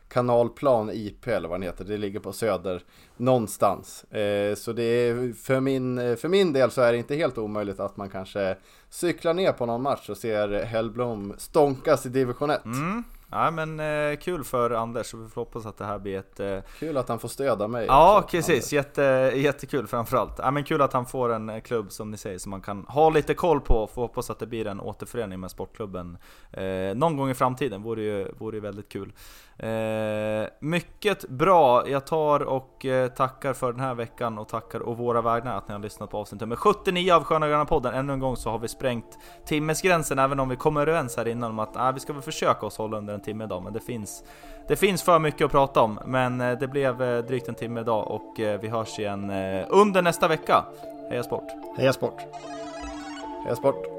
Kanalplan IP eller vad den heter. Det ligger på söder någonstans. Eh, så det är för min, för min del så är det inte helt omöjligt att man kanske cyklar ner på någon match och ser Hellblom stånkas i division 1. Mm. Ja men eh, kul för Anders, så vi får hoppas att det här blir ett... Eh... Kul att han får stödja mig. Ja också, precis, Anders. Jätte, jättekul framförallt. Ja men kul att han får en eh, klubb som ni säger som man kan ha lite koll på. Får hoppas att det blir en återförening med sportklubben eh, någon gång i framtiden, vore ju, vore ju väldigt kul. Eh, mycket bra, jag tar och eh, tackar för den här veckan och tackar och våra vägnar att ni har lyssnat på avsnitt nummer 79 av Sköna Gröna podden. Ännu en gång så har vi sprängt timmesgränsen även om vi kommer överens här innan om att ah, vi ska väl försöka oss hålla under en timme idag men det finns det finns för mycket att prata om, men eh, det blev eh, drygt en timme idag och eh, vi hörs igen eh, under nästa vecka. Heja sport! Heja sport! Heja sport!